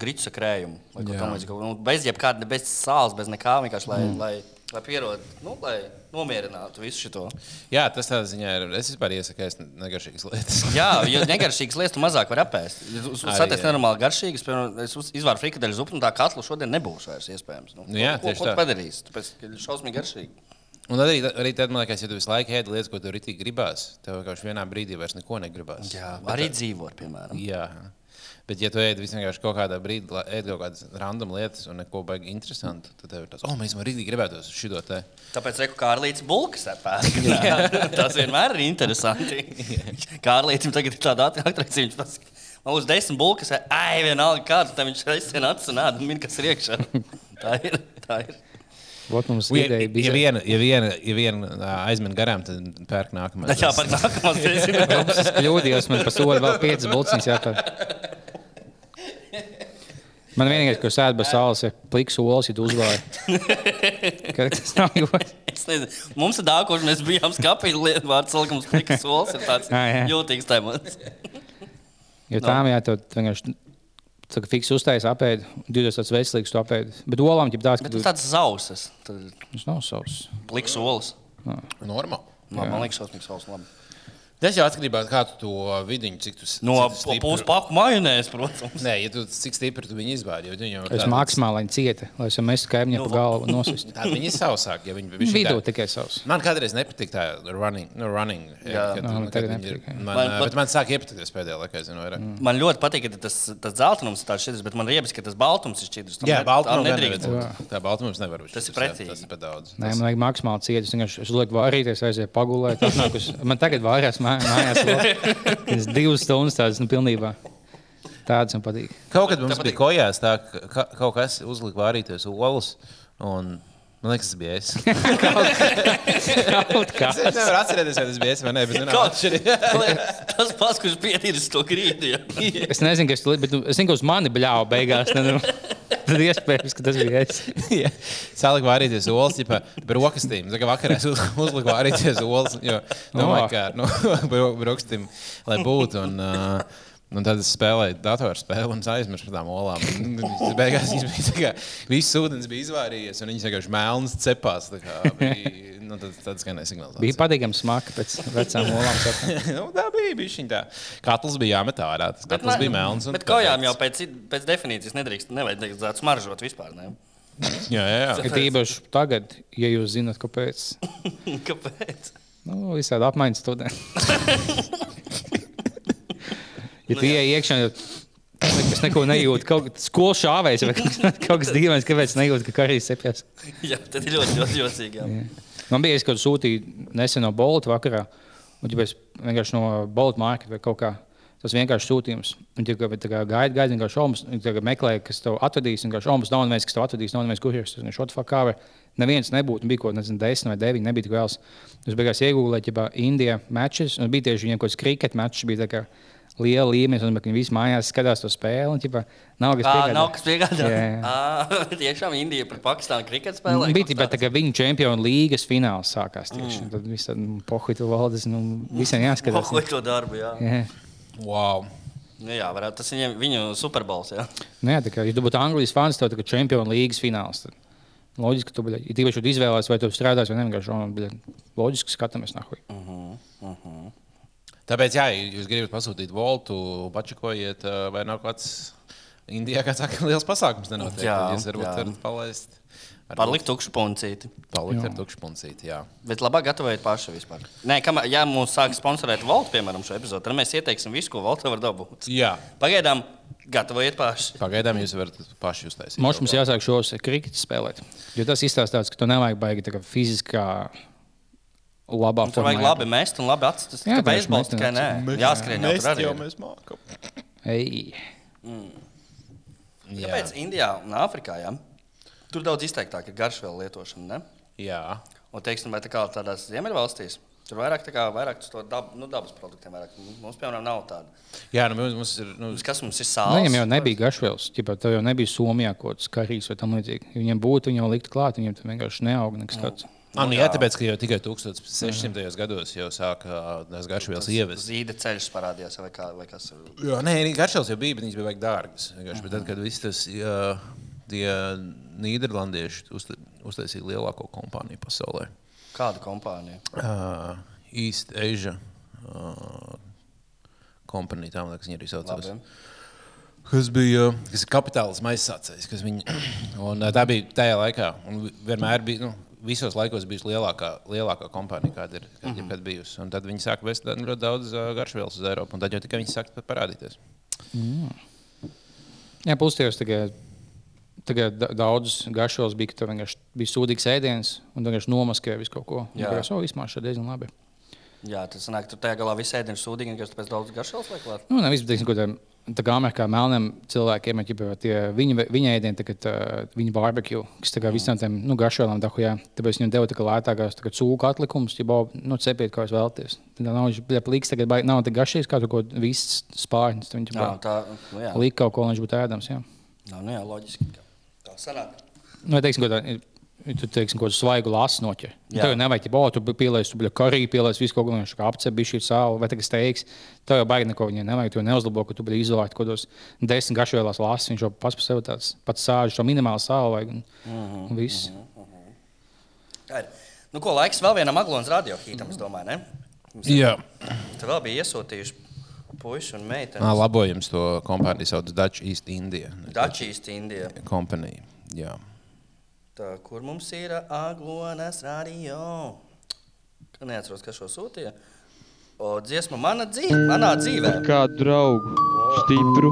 Jā. tamlīdzīgu. Nu, Bez jebkāda, bez sāls, bez nekā. Vienkārši, lai, mm. lai, lai pierod, nu, lai nomierinātu visu šo. Jā, tas tādā ziņā ir. Es vispār iesaku ēst negaršīgas lietas. Jā, jo negaršīgas lietas tu mazāk var apēst. Jā. nenormāli garšīgas, piemēram, es izvāru frikadeļu zupu, un tā katlu šodien nebūs vairs iespējams. Nu, Nu jā, ko, tieši ko tu tā. padarīsi? Tāpēc, ka ir šausmīgi garšīgi. Un arī, arī tad, man liekas, ja tu visu laiku ēdi lietas, ko tev rītīgi gribās, tev vienkārši vienā brīdī vairs neko negribās. Jā, Bet arī dzīvot, piemēram. Jā. Bet, ja tu ēd vienkārši kaut kādā brīdī, ēd kaut kādas random lietas un neko baigi interesantu, tad tev ir tas, oh, mēs arī gribētu šo te. Tāpēc, reku, kā Arlīts Bulks apēst. Tas vienmēr ir interesanti. Kā Arlītam tagad ir tāda attrakcija, viņš pasaka, man uz desmit bulkas, ai, vienalga kāds, tad viņš reizē nāca un un min, kas ir iekšā. Tā ir, tā ir. Vot mums Ja, ideja ja, bija. viena, ja viena, ja viena ā, aizmin garām, tad pērk nākamā. Jā, nākamās reizes. Es kļūdījos, man pa sodu vēl piecas bulciņas jāpēr. Man vienīgais, ko sēž bez saules, ir pliks olas, ja tu uzvāri. Tas nav nezinu, mums ir dārgi, kurš mēs bijām skapī, lietu vārds salikums plikas solis, ir tāds jūtīgs temats. Jo tām jā, tu vienkārši tā kā fiks uztais apēdi, divas tāds veselīgs tu apēdi. Bet olām ģip tāds, ka Bet tu, tas tāds zausas, tad tas nav savs. pliks solis. Normāli. Man, man liekas, šausmīgs solis labi. Tas jau atkarībā no tā, kā tu to vidiņu, cik tu No stipri- puspaku majonēs, protams. Nē, ja tu cik stipri tu viņu izbāri, jo viņi jau Es tādi- maksimāli cieta, lai es mestu kaimiņu pa galvu nosist. Tādi viņi ir sausāki, ja viņi bišķi Vidū tā- tikai savs. Man kādreiz nepatīk tā running. Nu, running Jā. kad, Nā, man kad tagad nepatīk, jā. man, Man- man, man- bet man sāk iepatikties pēdējā laikā, zinu, vairāk. Mm. Man ļoti patīk, ka tas, tas zeltainums ir tāds šķidrs, bet man riebas, ka tas baltums ir šķidrs. Jā, tā nedrīkst. būt. Tā Baltmūrā nevar būt. Tas ir jā, precīzi. Tas ir par daudz. Nē, man vajag maksimāli ciet. Es es lieku vārīties, aizēju pagulēt. Man tagad mā- mājās. Es divas stundas tādas, nu, pilnībā. Tādas man patīk. Kaut kad mums bija kojās tā, ka ka- kaut kas uzlika vārīties olas. Un Man liekas, tas bija es. Kaut kā. Es nevaru atcerēties, vai tas bija es vai nē, bet nu, nav Kaut- atšķirība. Tas pats, kurš pietīris to grīdu. Ja. Es nezinu, kas tur bija, bet nu, es zinu, ka uz mani bļāva beigās. Nu, tad iespējams, ka tas bija es. Jā. Sāliku vārīties olas, ja par rokastīm. Tā kā vakarā es uz- uzliku vārīties olas, jo domāju, ka nu, rokastīm, lai būtu. Un, uh, Un tad es spēlēju datorspēli un aizmirsu par tām olām. Un tas Beigās viņas bija tā kā viss ūdens bija izvairījies, un viņas vienkārši melnas cepās. Bija, nu, tad, tad skanēja signāls. Bija patīkami smaka pēc vecām olām. nu, tā bija. šī tā. Katls bija jāmet ārā. Tas katls bija melns. un Bet kājām jau pēc, pēc definīcijas nedrīkst. Nevajag smaržot vispār. Ne? Jā, jā, jā. Ir īpaši tagad, ja jūs zināt, kāpēc. Kāpēc? Nu, visādi apmaiņas studenti. Ja tu ieej iekšā, tad es neko nejūtu. Kaut kas skolas šāvējs vai kaut kas- kaut kas dīvains, kāpēc nejūtu, ka karīs sepjas. Jā, tad ir ļoti, ļoti jocīgi. Man bija iespēja sūtīt nesen no Bolta vakarā, un ja vienkārši no Bolta marketa vai kaut kā. Tas vienkārši sūtījums. Viņi tikai gaida, gaida, vienkārši šaubas. Viņi meklē, kas tev atvedīs. Vienkārši šaubas nav neviens, kas tev atvedīs. Nav neviens, kurš ir šāds fakāri. Neviens nebūtu. Bija kaut nezinu, desmit vai deviņi. Nebija tik vēls. Es beigās iegūlēju, ja Indija matčus. Un bija tieši viņiem kaut kāds kriket matčs. Bija liela līmenis. Un viņi visi mājās skatās to spēli. Un, ķipa, nav kas Ā, piegādā. nav kas piegādā. Jā, jā. Ā, Tiešām Indija pret Pakistānu kriketa spēlē. Bija tikai tā, ka viņu čempionu līgas fināls sākās tieši. Mm. Tad viss tāds pohuļu valdes, nu, visiem jāskatās. Ko to darbu, jā. Jā. Wow. Nu, jā, varētu, tas viņiem, viņu superbols, jā. Nu, jā, tā kā, tu būtu Anglijas fans, tad kā čempionu līgas fināls. Tad loģiski, ka tu biji tīpaši izvēlējies, vai tu strādāsi vai nē. vienkārši, bļa, Loģiski skatāmies nahuj. Tāpēc, jā, ja jūs gribat pasūtīt voltu, pačakojiet, ā, vai nav kāds Indijā, kāds liels pasākums nenotiek. Jā, tad jūs varbūt jā. varat palaist. Pārlikt tukšu puncīti. Palikt ar tukšu puncīti, jā. Bet labāk gatavojiet paši vispār. Nē, kamēr, ja mums sāk sponsorēt Volta, piemēram, šo epizodu, tad mēs ieteiksim visu, ko Volta var dabūt. Jā. Pagaidām gatavojiet paši. Pagaidām jūs varat paši uztaisīt. Mums mums jāsāk šos kriketus spēlēt. Jo tas izstāsta tāds, ka tu nevajag baigi tā kā fiziskā labā Tur vajag labi mest un labi atstāties. Jā, Jā, beisbols tikai nē. Jāskrien jau tur arī. jau mēs mākam. Ei. Kāpēc Indijā un Āfrikā? Jā? Tur daudz izteiktāk ir garšvielu lietošana. Ne? Jā. Un, teiksim, vai tā kā tādās ziemeļvalstīs, tur vairāk, tā kā, vairāk to dab, nu, dabas produktiem. Vairāk. Mums, piemēram, nav tāda. Jā, nu mums, mums ir. Nu, Kas mums ir Nu, sāls? viņam jau nebija gašvils. Ķipā, tev jau nebija Somijā kaut kāds karīs vai tam līdzīgi. Ja Viņam būtu, viņi jau likt klāt, viņiem tur vienkārši neaug nekas tāds. Ah, nu, jā, tāpēc, ka jau tikai 1600. gados jau sāka tās garšvielas ievest. Zīda ceļš parādījās, vai, kā, vai kas ir. Jā, nē, garšvielas jau bija, bet viņas bija vajag dārgas. vienkārši. Bet Tad, kad viss tas jā, Nīderlandieši uzta- uztaisīja lielāko kompāniju pasaulē, Kāda kompānija? uh, East Asia uh, kompānija, tā man liekas, viņa arī saucās. Labi. Kas bija kas kapitāls aizsācējs. kas Viņa, un, tā bija tajā laikā. Un vi- vienmēr bija. Nu, Visos laikos bijusi lielākā, lielākā kompānija, kāda ir kad, mm -hmm. bijusi. Un tad viņi sāka vest ļoti daudz uh, garšvielas uz Eiropu. Un tad jau tikai viņi sāka parādīties. Jā, pusdievs tagad. Tagad da- daudz garšos bija, ka tur vienkārši bija sūdīgs ēdiens, un vienkārši nomaskēja visu kaut ko. Jā. Tas vispār šeit diezgan labi. Jā, tas sanāk, tur tajā galā viss ēdiens sūdīgi, ka pēc daudz garšvielas liek klāt. Nu, nevis, bet, teiksim, ko tā, tā kā Amerikā melniem cilvēkiem ir ģipa, tie viņa, viņa ēdieni, tagad, uh, viņa barbecue, kas kā visām tiem nu, garšvielām dahujā. Tāpēc viņam deva tā kā lētākās tā kā cūku atlikumus, ja bau, nu, cepiet, kā jūs vēlaties. Tad nav viņš plīks, tagad baigi- nav tik garšīgs, kā kaut viss spārņas. Tad Viņš Jā, tā nu, jā. lika kaut ko, lai viņš būtu ēdams. Jā. Jā, nu, jā, loģiski. ka Tā sanāk. Nu, ja teiksim, ko tā, ja tu teiksim, ko svaigu lasu noķer. Jā. Tev jau nevajag, ja tu pieliec, tu biji karī, pieliec visu kaut ko, viņš kā apcepi šī sāla, vai tagad steigs. Tev jau baigi neko viņai nevajag, tu jau neuzlabo, ka tu biji izolēts kaut kādos desmit gašvielās lasu, viņš jau pats par sevi tāds pats sāžu, to minimālu sālu vajag un, un viss. Tā ir. Nu, ko laiks vēl vienam Aglonas radiohītam, es domāju, ne? Mums Jā, Tur vēl bija iesūtījuši puiši un meitenes. Nā, labojums to kompāniju sauc Dutch East India. Dačijas Indija. Kompānija. Jā. Tā, kur mums ir Aglonas radio? Neatceros, kas šo sūtīja. O, dziesma mana dzīve, manā dzīvē. Kādu draugu, stipru,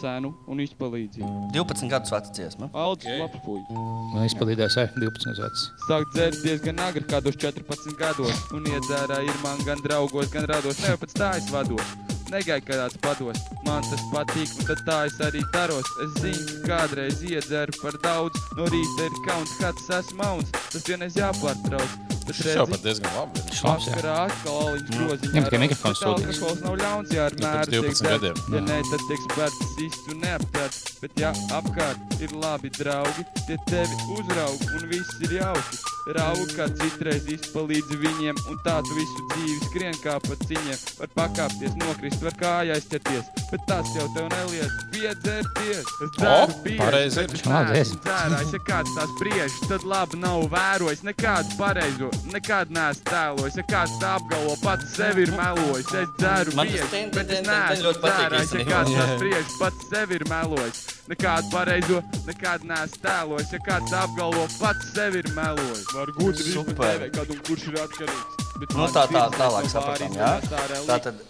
senu un izpalīdzību. 12 gadus veca dziesma. Aldis okay. labs puisis. Man izpalīdēs, eh, 12 gads. Sāk dzert diezgan agri, kādos 14 gados. Un iedzērā ir man gan draugos, gan rados, ne jau pēc tā es vados. Negaidīju, kad kāds pados. Man tas patīk, un tā es arī daros. Es zinu, ka kādreiz iedzeru par daudz. No rīta ir kauns, kāds esmu mauns. Tas vienreiz jāpārtrauc. Bet Šis jau pat diezgan labi. ir. Šis labs, jā. Atkal aliņš groziņā. Viņam tikai mikrofons sūtīts. Alkohols nav ļauns, ja ar Nu, mēru pirms 12 tiek dzerts. gadiem. Ja nē, tad tiek spērts īsti un neaptverts. Bet ja apkārt ir labi draugi, tie tevi uzraug un viss ir jauki. Raugi, kā citreiz izpalīdzi viņiem, un tā tu visu dzīvi skrien kā pa ciņiem. Var pakāpties, nokrist, var kājā aizķerties, bet tas jau tev neliec piedzerties. Es pareizi ir. bet Labi, neesmu dzērājis, ja kāds tās briežas, tad labi nav vērojis. Nekādu pareizo, nekad neesmu tēlojis. Ja kāds tā apgalvo, pats sevi ir melojis. Es dzeru Man tas bieži, ten- bet es neesmu dzērājis. Ja kāds Jā. tās briežas, pats sevi ir melojis. Nekādu pareizo, nekad neesmu tēlojis. Ja kāds tā apgalvo, pats sevi ir melojis. Var gudri Super. izpētēt, kādu un kurš ir atkarīgs. Bet Nu, tā, tā, tālāk no sapratām, jā. tā. Tā tad,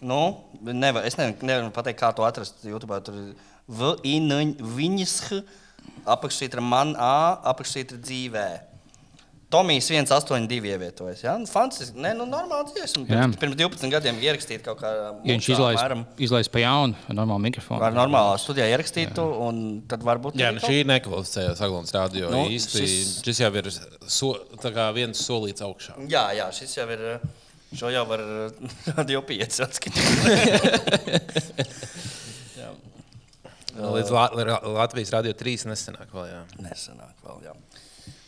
nu, nevar, es nevaru, nevaru pateikt, kā to atrast YouTube. Tur ir V, viņas, apakšsīt ir man, A, apakšsīt ir dzīvē. Tomijs 182 ievietojas. Ja? Nu, Fantastiski. Nē, nu, normāli dziesma. Jā. Pirms, pirms 12 gadiem ierakstīt kaut kā. Ja viņš izlaiž, izlaiž pa jaunu, ar normālu mikrofonu. Var normālā studijā ierakstītu, un tad varbūt. Jā, nu šī ir nekvalificējās Aglons radio. Nu, īsti, šis- šis... jau ir so, tā kā viens solīts augšā. Jā, jā, šis jau ir. Šo jau var radio 5 atskatīt. Līdz La La Latvijas radio 3 nesenāk vēl. Jā. Nesenāk vēl, jā.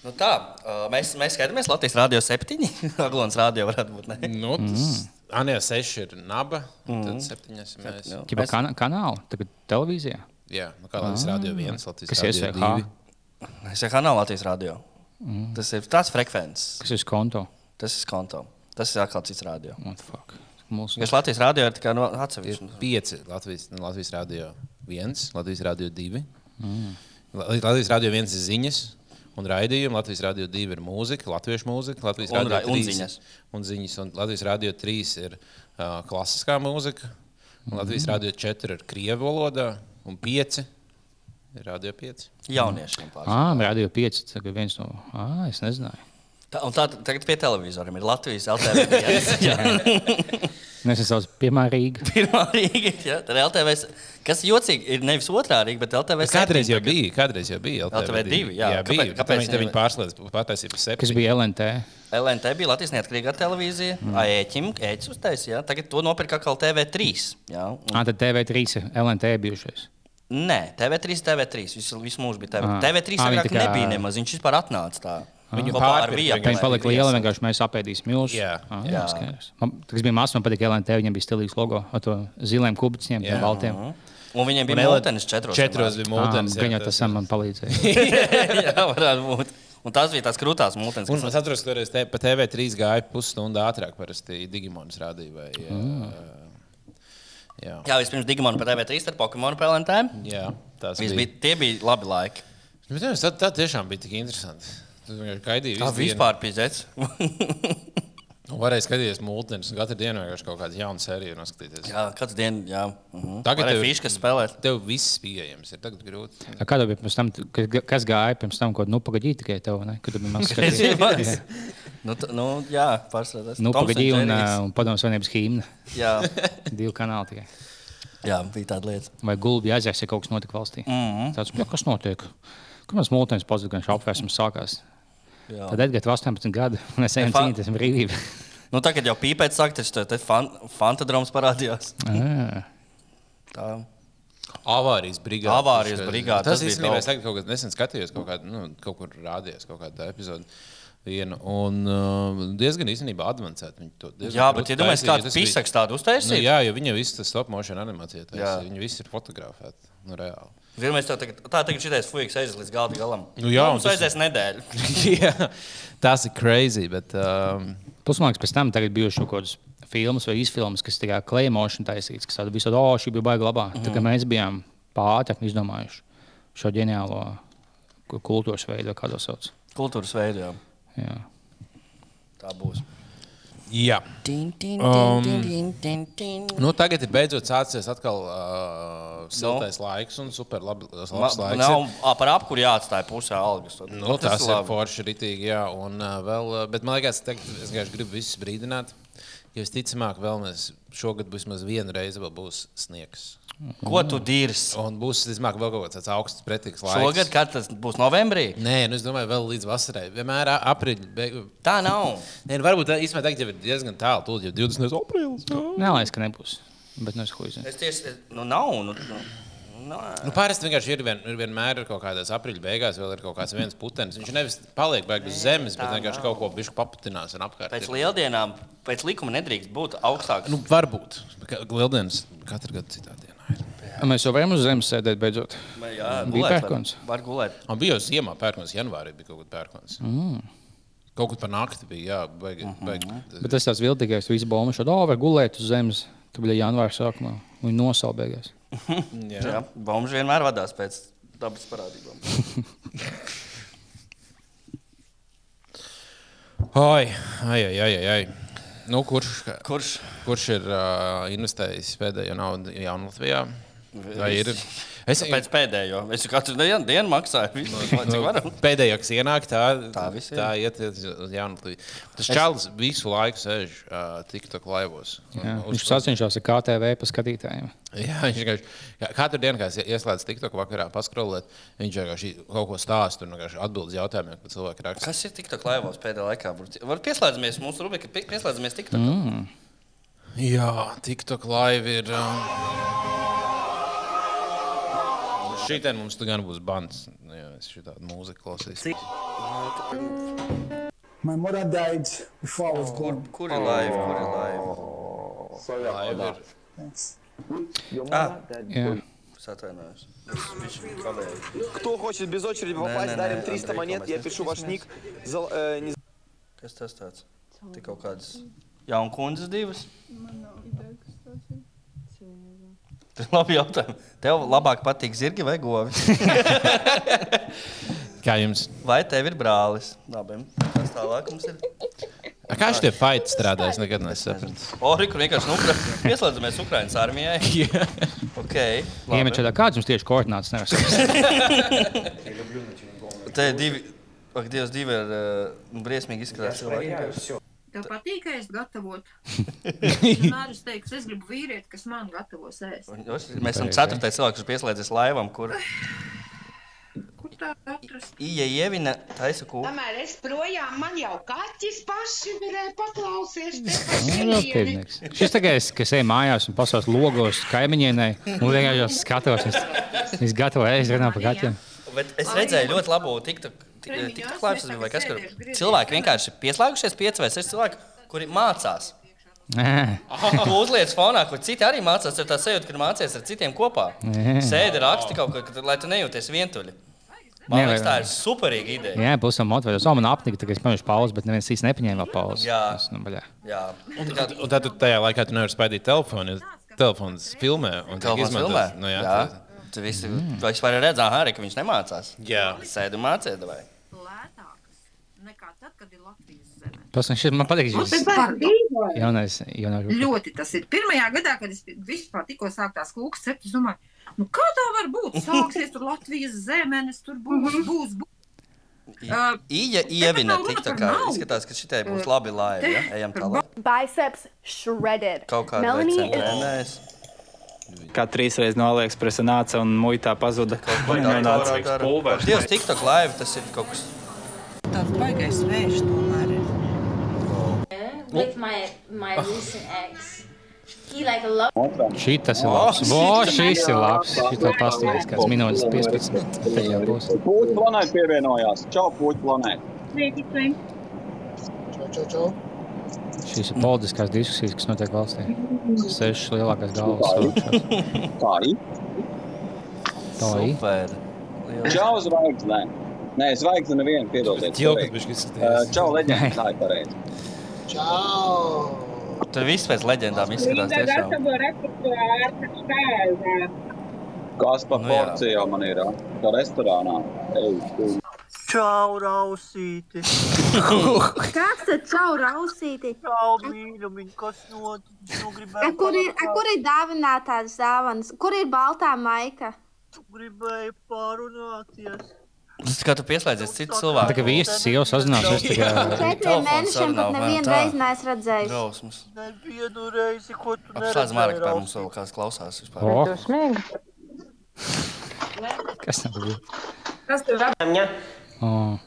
Nu tā, mēs, mēs skatāmies Latvijas Rādio 7. Aglons Rādio varētu būt. Ne? Nu, tas Anija 6 ir naba, tad 7 esam mēs. jā. Ķipa Mēs- kana, kanāli, tagad televīzijā. Jā, nu kā Latvijas radio 1, Latvijas Kas ir radio SVH? 2. Es jau nav Latvijas Rādio. Tas ir tāds frekvences. Kas ir konto? Tas ir konto. Tas ir atkal cits rādio. What the fuck? Mūsu Kas Latvijas rādio ir tikai no Ir atsevišķi. 5 Latvijas, nu, Latvijas radio 1, Latvijas radio 2. La- Latvijas radio 1 ir ziņas. Un raidījumi Latvijas Rādio 2 ir mūzika, latviešu mūzika, Latvijas Un Rādio ra- un 3 ziņas. Un ziņas, un Latvijas Rādio 3 ir uh, klasiskā mūzika, un Latvijas Rādio 4 ir krievu valodā, un 5 ir Rādio 5. Jauniešiem pārsvarā. Ah, Radio 5. Tagad viens no. Ah, es nezināju. Tā, un tā tagad pie televizoriem ir Latvijas LTV. Jā, Nu, Es esmu pirmā Rīga. pirmā Rīga. Jā, tad LTV. Kas jocīgi ir nevis otrā Rīga, bet LTV. Kādreiz jau bija, kādreiz jau bija LTV divi, jā. jā Kāpēc- bija. kāpēc Kāpēc viņi, viņi- pārslēdz pataisību Kas septiņi? bija LNT? LNT bija Latvijas neatkarīgā televīzija. Mm. Ēķim, ēķis uztaisīja. jā. Tagad to nopirka atkal TV3. Jā, un... Ah, tad TV3 ir LNT bijušais. Nē, TV3, TV3. Visu, visu mūžu bija TV3. Ah. TV3 Ah, viņi agrāk tā kā- nebija nemaz. Viņš vispār atnāca tā. Ar pārpirka Viaplay. Viņi palika lieli, vienkārši mēs apēdīsim jūs. Jā. ah, Jā. jā. Man, tas bija mazs, man patīk LNT, viņam bija stilīgs logo ar to ziliem kubiņiem, Jā. tiem baltiem. Un viņiem bija Un Ellen- mūtenis četros. Četros bija Ah, jā, Gan jau tas- tas man palīdzēja. jā, varētu būt. Un tas bija tās krūtās mūtenis. Un es atceros, ka toreiz te, pa TV3 gāja pusstundu ātrāk, parasti Digimons rādīja. Vai, Ah. jā, Jā, vispirms Digimon par TV3, tad Pokemon par LNT. jā, tas bija. bija. Tie bija labi laiki. Bet, jā, tā, tā tiešām bija tik interesanti. Tas vienkārši visu dienu. vispār pizēts. Un Varēja skatīties mūtenes, un katru dienu vienkārši kaut kādu jaunu sēriju noskatīties. jā, katru dienu. Jā. Mhm. Tagad tev- fiškas spēlēt. Tev viss pieejams, ir tagad grūti. Kā tev bija pirms tam, ka- kas gāja pirms tam, ko nu pagaidīja tikai tev, ne? Kad tu biji mazs skatījies? nu, nu, jā, pārsvarā tas Nu, Toms pagaidīja un, Jerry's. ā, un padomu savienības hīmna. Jā, Divi kanāli tikai. jā, bija tāda lieta. Vai gulbi aizjās, ja kaut kas notika valstī? Mm -hmm. Tāds, jā, kas notiek? Kad mēs mūtenis pazuduši, apvērsums sākās. Jā. Tad Edgars ir 18 gadi, un es ejam Fa- cīnīties par brīvību. Nu, tagad jau pīpēt taču te- te fan, fantadroms parādījās. Tā. Avārijas brigāde. Avārijas brigāde, Tas, tas bija īstenībā es tagad kaut kad nesen skatījos, kaut, kādu, nu, kaut kur rādījās kaut kāda epizode. Vienu, un uh, diezgan īstenībā advancēta. Viņi to diezgan Jā, bet iedomājieties, taisīja, kāds pisaks tādu Nu, uztaisīja. jā, jo viņi visi tas stop motion animācija. Viņi visi ir fotografēti. Nu, reāli. Vienmēr tā tagad, tā tagad šitais fuiks aizies līdz gada galam. Nu jā, un tas- aizies nedēļa. jā, tas ir crazy. Bet, um, liekas, pēc tam tagad bijuši kaut kādas filmas vai izfilmas, kas tikai klejmošana taisīts, kas tādu visu, oh, šī bija baigta labā. Mm -hmm. Tā kā mēs bijām pātri izdomājuši šo ģeniālo ku- kultūras veidu, vai kādu sauc. Kultūras veidu, jā. Jā. Tā būs. jā. Um, nu, tagad ir beidzot sācies atkal uh, siltais no. laiks un super labi, labs Ma, laiks. nav ir. par apkuru jāatstāj pusē algas. Nu, tas ir labi. forši, ritīgi, jā. Un, uh, vēl, uh, bet man liekas, tagad es vienkārši gribu visus brīdināt. Jo visticamāk, vēl mēs šogad vismaz vienu reizi vēl būs sniegs. Ko tu dirzi? Un būs, visticamāk, vēl kaut kāds tāds augsts pretīgs laiks. Šogad, kad tas būs novembrī? Nē, nu es domāju, vēl līdz vasarai. Vienmēr aprīļa beigās. Tā nav. Nē, nu varbūt tā īstenībā teikt, jau ir diezgan tālu. Tūlīt jau 20. aprīlis. jā. Nelaiž, ka nebūs. Bet nu, es ko zinu. Es tieši, es- nu nav. Nu, nu, nu, Nu, Parasti vienkārši ir, vien, ir vienmēr ir kaut kādās aprīļa beigās, vēl ir kaut kāds viens putenis. Viņš nevis paliek beigās uz zemes, bet vienkārši kaut ko bišķi paputinās un apkārt. pēc lieldienām, pēc likuma nedrīkst būt augstāks. Nu, varbūt. Ka- Lieldienas katru gadu citā dienā. ir. Mēs jau varam uz zemes sēdēt beidzot. Vai jā, Bija gulēt pērkons. Var, var gulēt. Un bija jau ziemā, pērkons, janvārī bija kaut kas pērkons. Mm. Kaut kur par nakti bija, jā, baigi. Mhm. baigi. Bet tas tāds viltīgais, visu bombu šādi, oh, var gulēt uz zemes. Tu biji janvāra sākumā. Un nosaukt beigās. Jā. Jā, Bombs vienmēr vadās pēc dabas parādībām. Oi, ai, ai, ai, ai. Nu, kurš, Kurš? kurš ir uh, investējis pēdējo naudu jaunu Latvijā? Vai ir? Es Pēc pēdējo. Es jau katru dienu, dienu maksāju. Visu, cik varam. Pēdējā, kas ienāk, tā, Tā viss ir. tā iet uz jaunu. Tas čalis visu laiku sēž uh, TikTok laivos. Jā. Viņš uzsver- sacenšas ar KTV pa skatītājiem. Jā, viņš vienkārši katru dienu, kad es ieslēdzu TikTok vakarā, paskrolēt, viņš vienkārši kaut ko stāsta un atbild uz jautājumiem, ko cilvēki raksta. Kas ir TikTok laivos pēdējā laikā? Var- pieslēdzamies mūsu rubrika, pie- pieslēdzamies TikTok. Mm. Jā, TikTok live ir. Um... Šī te mums tu gan būs bands. Jā, es šī tādu mūziku klausīšu. My mother died before I was Kur, born. kur ir laiva? Kur ir laiva? Live ir. Thanks. Ah, Jā. es atvainojos. Es viņš kavēju. Кто хочет без очереди Не, попасть, не, дарим не, 300 Андрей, монет, Томас, я не пишу ваш стесняйся. ник. Зал- э, не Kas tas tāds? Tik kaut kādas jaunas kundzes divas. Tas ir labi jautājums. Tev labāk patīk zirgi vai govi? Kā jums? Vai tev ir brālis? Labi. Kas tālāk mums ir? A, Kā šie fighti strādā? Es nekad nesapratu. Ori, kur vienkārši nu, Ukra... pieslēdzamies Ukraiņas armijai. Jā. Okay, Iemečā, kādas jums tieši koordinātas nevar Te ir divi. Ak, Dievs, divi ir uh, briesmīgi izskatās. Tev patīk, ka es gatavotu. Vienmēr es teiktu, es gribu vīrieti, kas man gatavos ēst. Mēs esam ceturtais cilvēks, kurš pieslēdzies laivam, kur Kur tā atrast? Ija Ievina taisa kūku. Kamēr es projām, man jau kaķis paši varēja paklausīties. te pa Nu. Šis tagad, es, kas ej mājās un pasaules logos kaimiņienai, un vienkārši skatos, es, es gatavoju ēst vienā pa kaķiem. Bet es redzēju ļoti labu TikTok. TikTok tas bija vai kas, kur cilvēki vienkārši pieslēgušies pieci vai seši cilvēki, kuri mācās. Nē. Tu uzliec fonā, kur citi arī mācās. Ir tā sajūta, ka mācīties ar citiem kopā. Jā. Sēdi, raksti kaut ko, lai tu nejūties vientuļi. Man liekas, vai- tā ir superīga ideja. Jā, pusam motivējos. O, man apnika, ka es paņēmu pauzi, bet neviens īsti nepaņēma pauzi. Jā. Es, nu, baļā. Jā, Un tad, un tad tajā laikā tu nevari spēlēt telefonu. jo Telefons filmē un Telefons filmē? Nu, jā, Jā. tā- Tu visi, mm. varu redzēt, arī, ka viņš nemācās. Jā. Sēdi un mācīja, vai? Lētākas nekā tad, kad ir Latvijas zeme. Tas man patīk šis ir jaunais, jaunais. Ļoti tas ir. Pirmajā gadā, kad es vispār tikko sāku tās kūkas cept, es domāju, nu kā tā var būt? Sāksies tur Latvijas zemenes, tur būs, būs, būs. Uh, Ija ievina nav runa tik tā par kā naudu. izskatās, ka šitai būs labi laivi. Ja? Ejam tālāk. Biceps shredded. Kaut kāda Melanie is. Kā trīs reizes no AliExpress nāca un muitā pazuda. Viņa nāca pulveris. Dievs, TikTok live, tas ir kaut kas. Baigais vējš tomēr ir. with my my recent ex. He like loved. Šī tas ir labs. Vo, šis ir labs. Šito pastāvēs kāds minūtes 15. Tad jau būs. Puķu planēta pievienojās. Čau, puķu planēta. Čau, čau, čau. Šīs ir politiskās diskusijas, kas notiek valstī. Sešas lielākās galvas. saukšās. Tā ir. Tā ir. Super. Čau, zvaigzne. Nē, zvaigzne nevienu piedodiet. Kad viņš izsties. Uh, Čau, leģenda. Tā ir pareizi. Čau! Tur viss pēc leģendām izskatās tiešām. Kas par Nu jā. porcijām man ir? ā? Kā restorānā. Ej, tu. Čau, rausīti. Kāds tad čau rausīti? Čau, mīļumiņ, kas notic? Nu, A, gribēju kur ir, a, kur ir dāvinātās dāvanas? Kur ir baltā maika? Tu gribēji parunāties. Tas kā tu pieslēdzies citu cilvēku. Tā kā viesis sieva sazināsies, tā kā- Četriem mēnešiem pat nevienu reizi neesmu redzējis. Drausmas. Nevienu reizi, ko tu Apslēdz mārā, kā neredzēji, mums vēl kāds klausās. vispār. O. Dusmīgi. Kas tam bija? Kas tev nhá. Oh.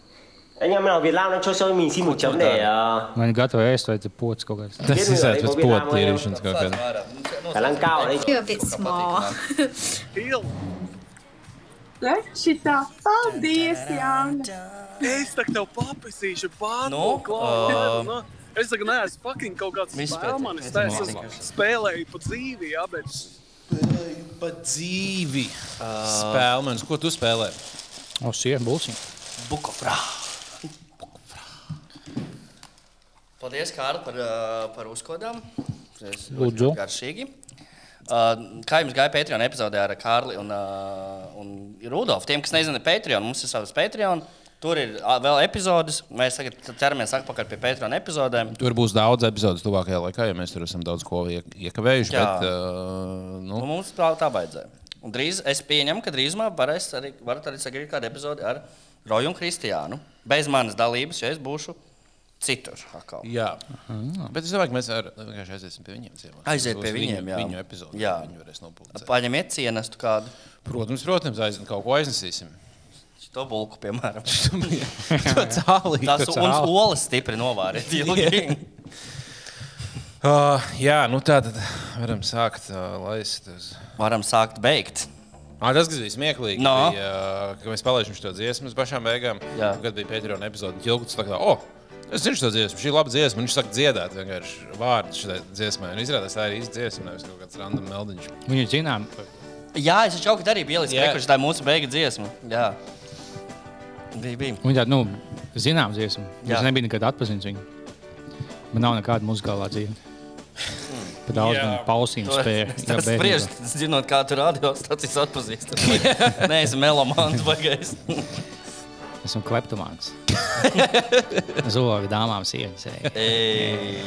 Anh em nào Việt Nam đang cho cho mình xin một chấm để uh, Man gatavo ēst, vai tas pots kaut kāds. Tas izsēž pēc potu tīrīšanas kaut kādā. khả năng cao ở đây. A bit small. Šitā, paldies, Jāna. Es tā tev paprasīšu pāri. Nu, ā, Es tagad neesmu fucking kaut kāds Viss spēlmanis. pēc- Es esmu spēlēju pa dzīvi, jā, bet Pa dzīvi. Spēlmenis, ko tu spēlē? O, sieva, būsim. Bukofrā. Paldies, Kārl, par, ā, par uzkodām. Tas ļoti Lūdzu. Garšīgi. Uh, kā jums gāja Patreon epizodē ar Kārli un, uh, un Rudolfu? Tiem, kas nezina, Patreon, mums ir savs Patreon. Tur ir vēl epizodes. Mēs tagad ķeramies atpakaļ pie Patreon epizodēm. Tur būs daudz epizodes tuvākajā laikā, jo mēs tur esam daudz ko iek- iekavējuši. Jā. Bet, uh, Nu, nu, mums tā, tā vajadzēja. Un drīz es pieņemu, ka drīzumā varēs arī, varat arī sagaidīt kādu epizodi ar Roju un Kristiānu. Bez manas dalības, ja es būšu citur. Atkal. jā. Bet es domāju, ka mēs ar- vienkārši aiziesim pie viņiem. ciemos. Aiziet Tas pie viņiem, viņu, jā. viņu epizode. Jā. Viņi varēs nopulcēt. Paņemiet cienestu kādu. Protams, protams, aiz, kaut ko aiznesīsim. To bulku, piemēram. To cālī, Tās to un cāli. olas stipri novāriet. ilgi. Uh, jā, nu tā tad varam sākt uh, laist. Uz... Varam sākt beigt. Ah, tas, bija smieklīgi, No. bija, uh, ka mēs palaidām šo dziesmu uz pašām beigām. Jā. Kad bija Pētera epizode, Čilkuts tā kā, oh, es zinu šo dziesmu, šī ir laba dziesma, un viņš saka dziedāt vienkārši vārdus šai dziesmai. Un izrādās, tā ir īsta dziesma, nevis kaut kāds random meldiņš. Viņu zinām. Jā, es kaut kad arī Jā. ka tā ir mūsu beigu dziesma. Jā. Bija, bija. Viņa tāda, nu, zinām dziesmu. Jā. Es nebiju nekad atpazīstams viņu. Man nav nekāda muzikālā dzīve. Pa daudz man pausīm spēja. Tas spriež, zinot, kā tu radiostacijas atpazīst. Nē, es esmu melomāns bagais. Esmu kleptomāns. Zoga dāmām sienas. Ej,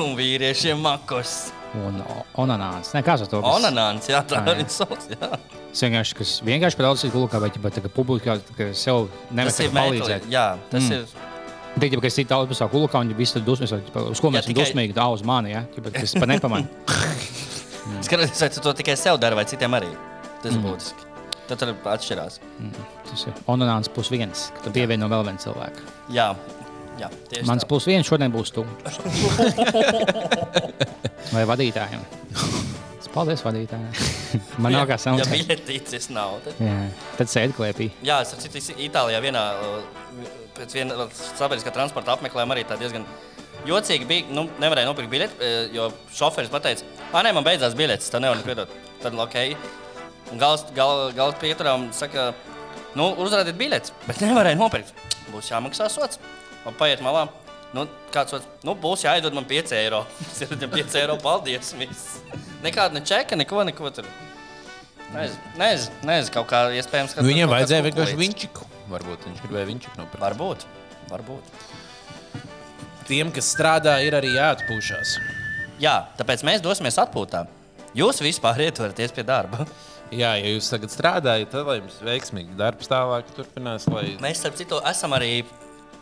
un vīriešiem makos. Un onanāns. Nē, kāds to kas- Onanāns, jā, tā arī sauc. Jā. Es vienkārši, kas vienkārši par daudz izgulku, bet, bet ka publikā ka sev ir palīdzēt. jā, tas ir- Tik, ka es citu daudz pasāku kulukā, un viņi visi tur dusmas, vai uz ko mēs esam tikai- dusmīgi, tā uz mani, ja? Ķipa, Es pat nepamanu. Skaties, vai tu to tikai sev dari, vai citiem arī. Tas ir Mm. būtiski. Tad tur atšķirās. Tas ir onanāns plus viens, ka tu pievieno vēl vienu cilvēku. Jā, jā tieši Mans tā. plus viens šodien būs tu. Vai vadītājiem? Paldies, vadītājiem. Man nav kā Ja saukt. biļetītes nav, tad Jā, tad sēdi klēpī. Jā, es citu, Itālijā vienā uh, pēc viena sabiedriskā transporta apmeklējuma arī tā diezgan jocīgi bija. Nu, nevarēja nopirkt biļeti, eh, jo šoferis pateica, ah, nē, man beidzās biļetes, tā nevar neko iedot. Tad, ok. Gals, gal, gals pieturām saka, nu, uzrādiet biļetes, bet nevarēja nopirkt. Būs jāmaksā sots. Un paiet malā. Nu, kāds sots? Nu, būs jāiedod man 5 eiro. Es iedodu 5 eiro, paldies. Viss. Nekāda ne čeka, neko, neko tur. Nezinu, nezinu, kaut kā iespējams, ka Nu, viņiem vajadzēja vienkārši viņčiku. Varbūt viņš gribēja viņčiku nopirkt. Varbūt. Varbūt. Tiem, kas strādā, ir arī jāatpūšas. Jā, tāpēc mēs dosimies atpūtā. Jūs vispār ieturaties pie darba. Jā, ja jūs tagad strādājat, tad lai jums veiksmīgi darbs tālāk turpinās. Lai... Mēs, starp citu, esam arī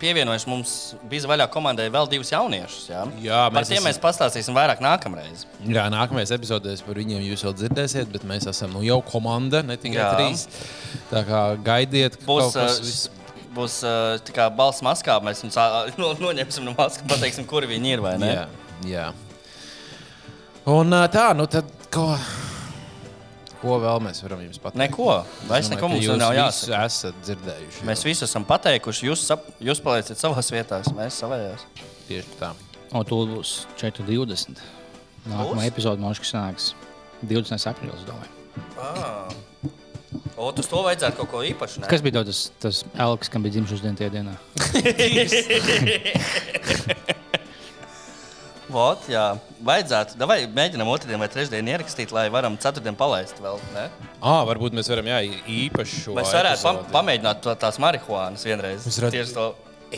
pievienojuši mums bija vaļā komandai vēl divus jauniešus. Jā, Jā, Par mēs tiem esam- mēs pastāstīsim vairāk nākamreiz. Jā, nākamajās epizodēs par viņiem jūs vēl dzirdēsiet, bet mēs esam nu, jau komanda, ne tikai Jā. trīs. Tā kā gaidiet, ka Būs, kaut kas uh, viss būs uh, tā kā balss maskā, mēs viņus ā, no, noņemsim no maskas pateiksim, kur viņi ir. Jā, jā. Un ā, tā, nu tad ko, ko vēl mēs varam jums pateikt? Neko. Vairs neko mums jūs nav jāsaka. esat dzirdējuši. Mēs visi esam pateikuši, jūs, sap, jūs palieciet savās vietās, mēs savējās. Tieši tā. O, tur būs 4,20. Nākamā epizode man šķiet, sanāks 20. aprīlis. Ah. O, uz to vajadzētu kaut ko īpašu. ne? Kas bija tas, tas Elks, kam bija dzimšanas diena tajā dienā? Vot, jā, vajadzētu. Vai mēģinām otrdien vai trešdien ierakstīt, lai varam ceturtdien palaist vēl. Ne? Ah, varbūt mēs varam jā, īpaši šo. Mēs varētu pam epizodi. pamēģināt to, tās marihuānas vienreiz. Mēs varētu- Tieši to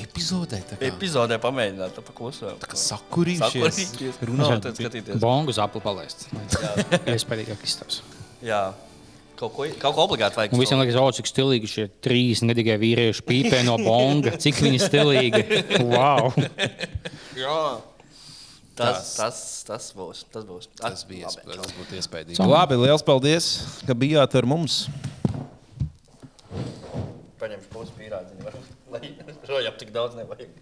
epizodē. tā kā. Epizodē pamēģināt, tā paklusē. Tā kā sakurījušies. Runājot No, tad skatīties. Bongu zapli palaist. Iespējīgi izstāsta. Jā. Kaut ko, kaut ko obligāti vajag. Un visiem liekas, o, cik stilīgi šie trīs gadīgie vīrieši pīpē no bonga. Cik viņi stilīgi. Wow! Jā. Tas, tas, tas būs. Tas, būs. Tas bija Labi. Tas būtu iespējams. Labi, liels paldies, ka bijāt ar mums. Paņemšu pusi pīrādziņu. Lai rojām tik daudz nevajag.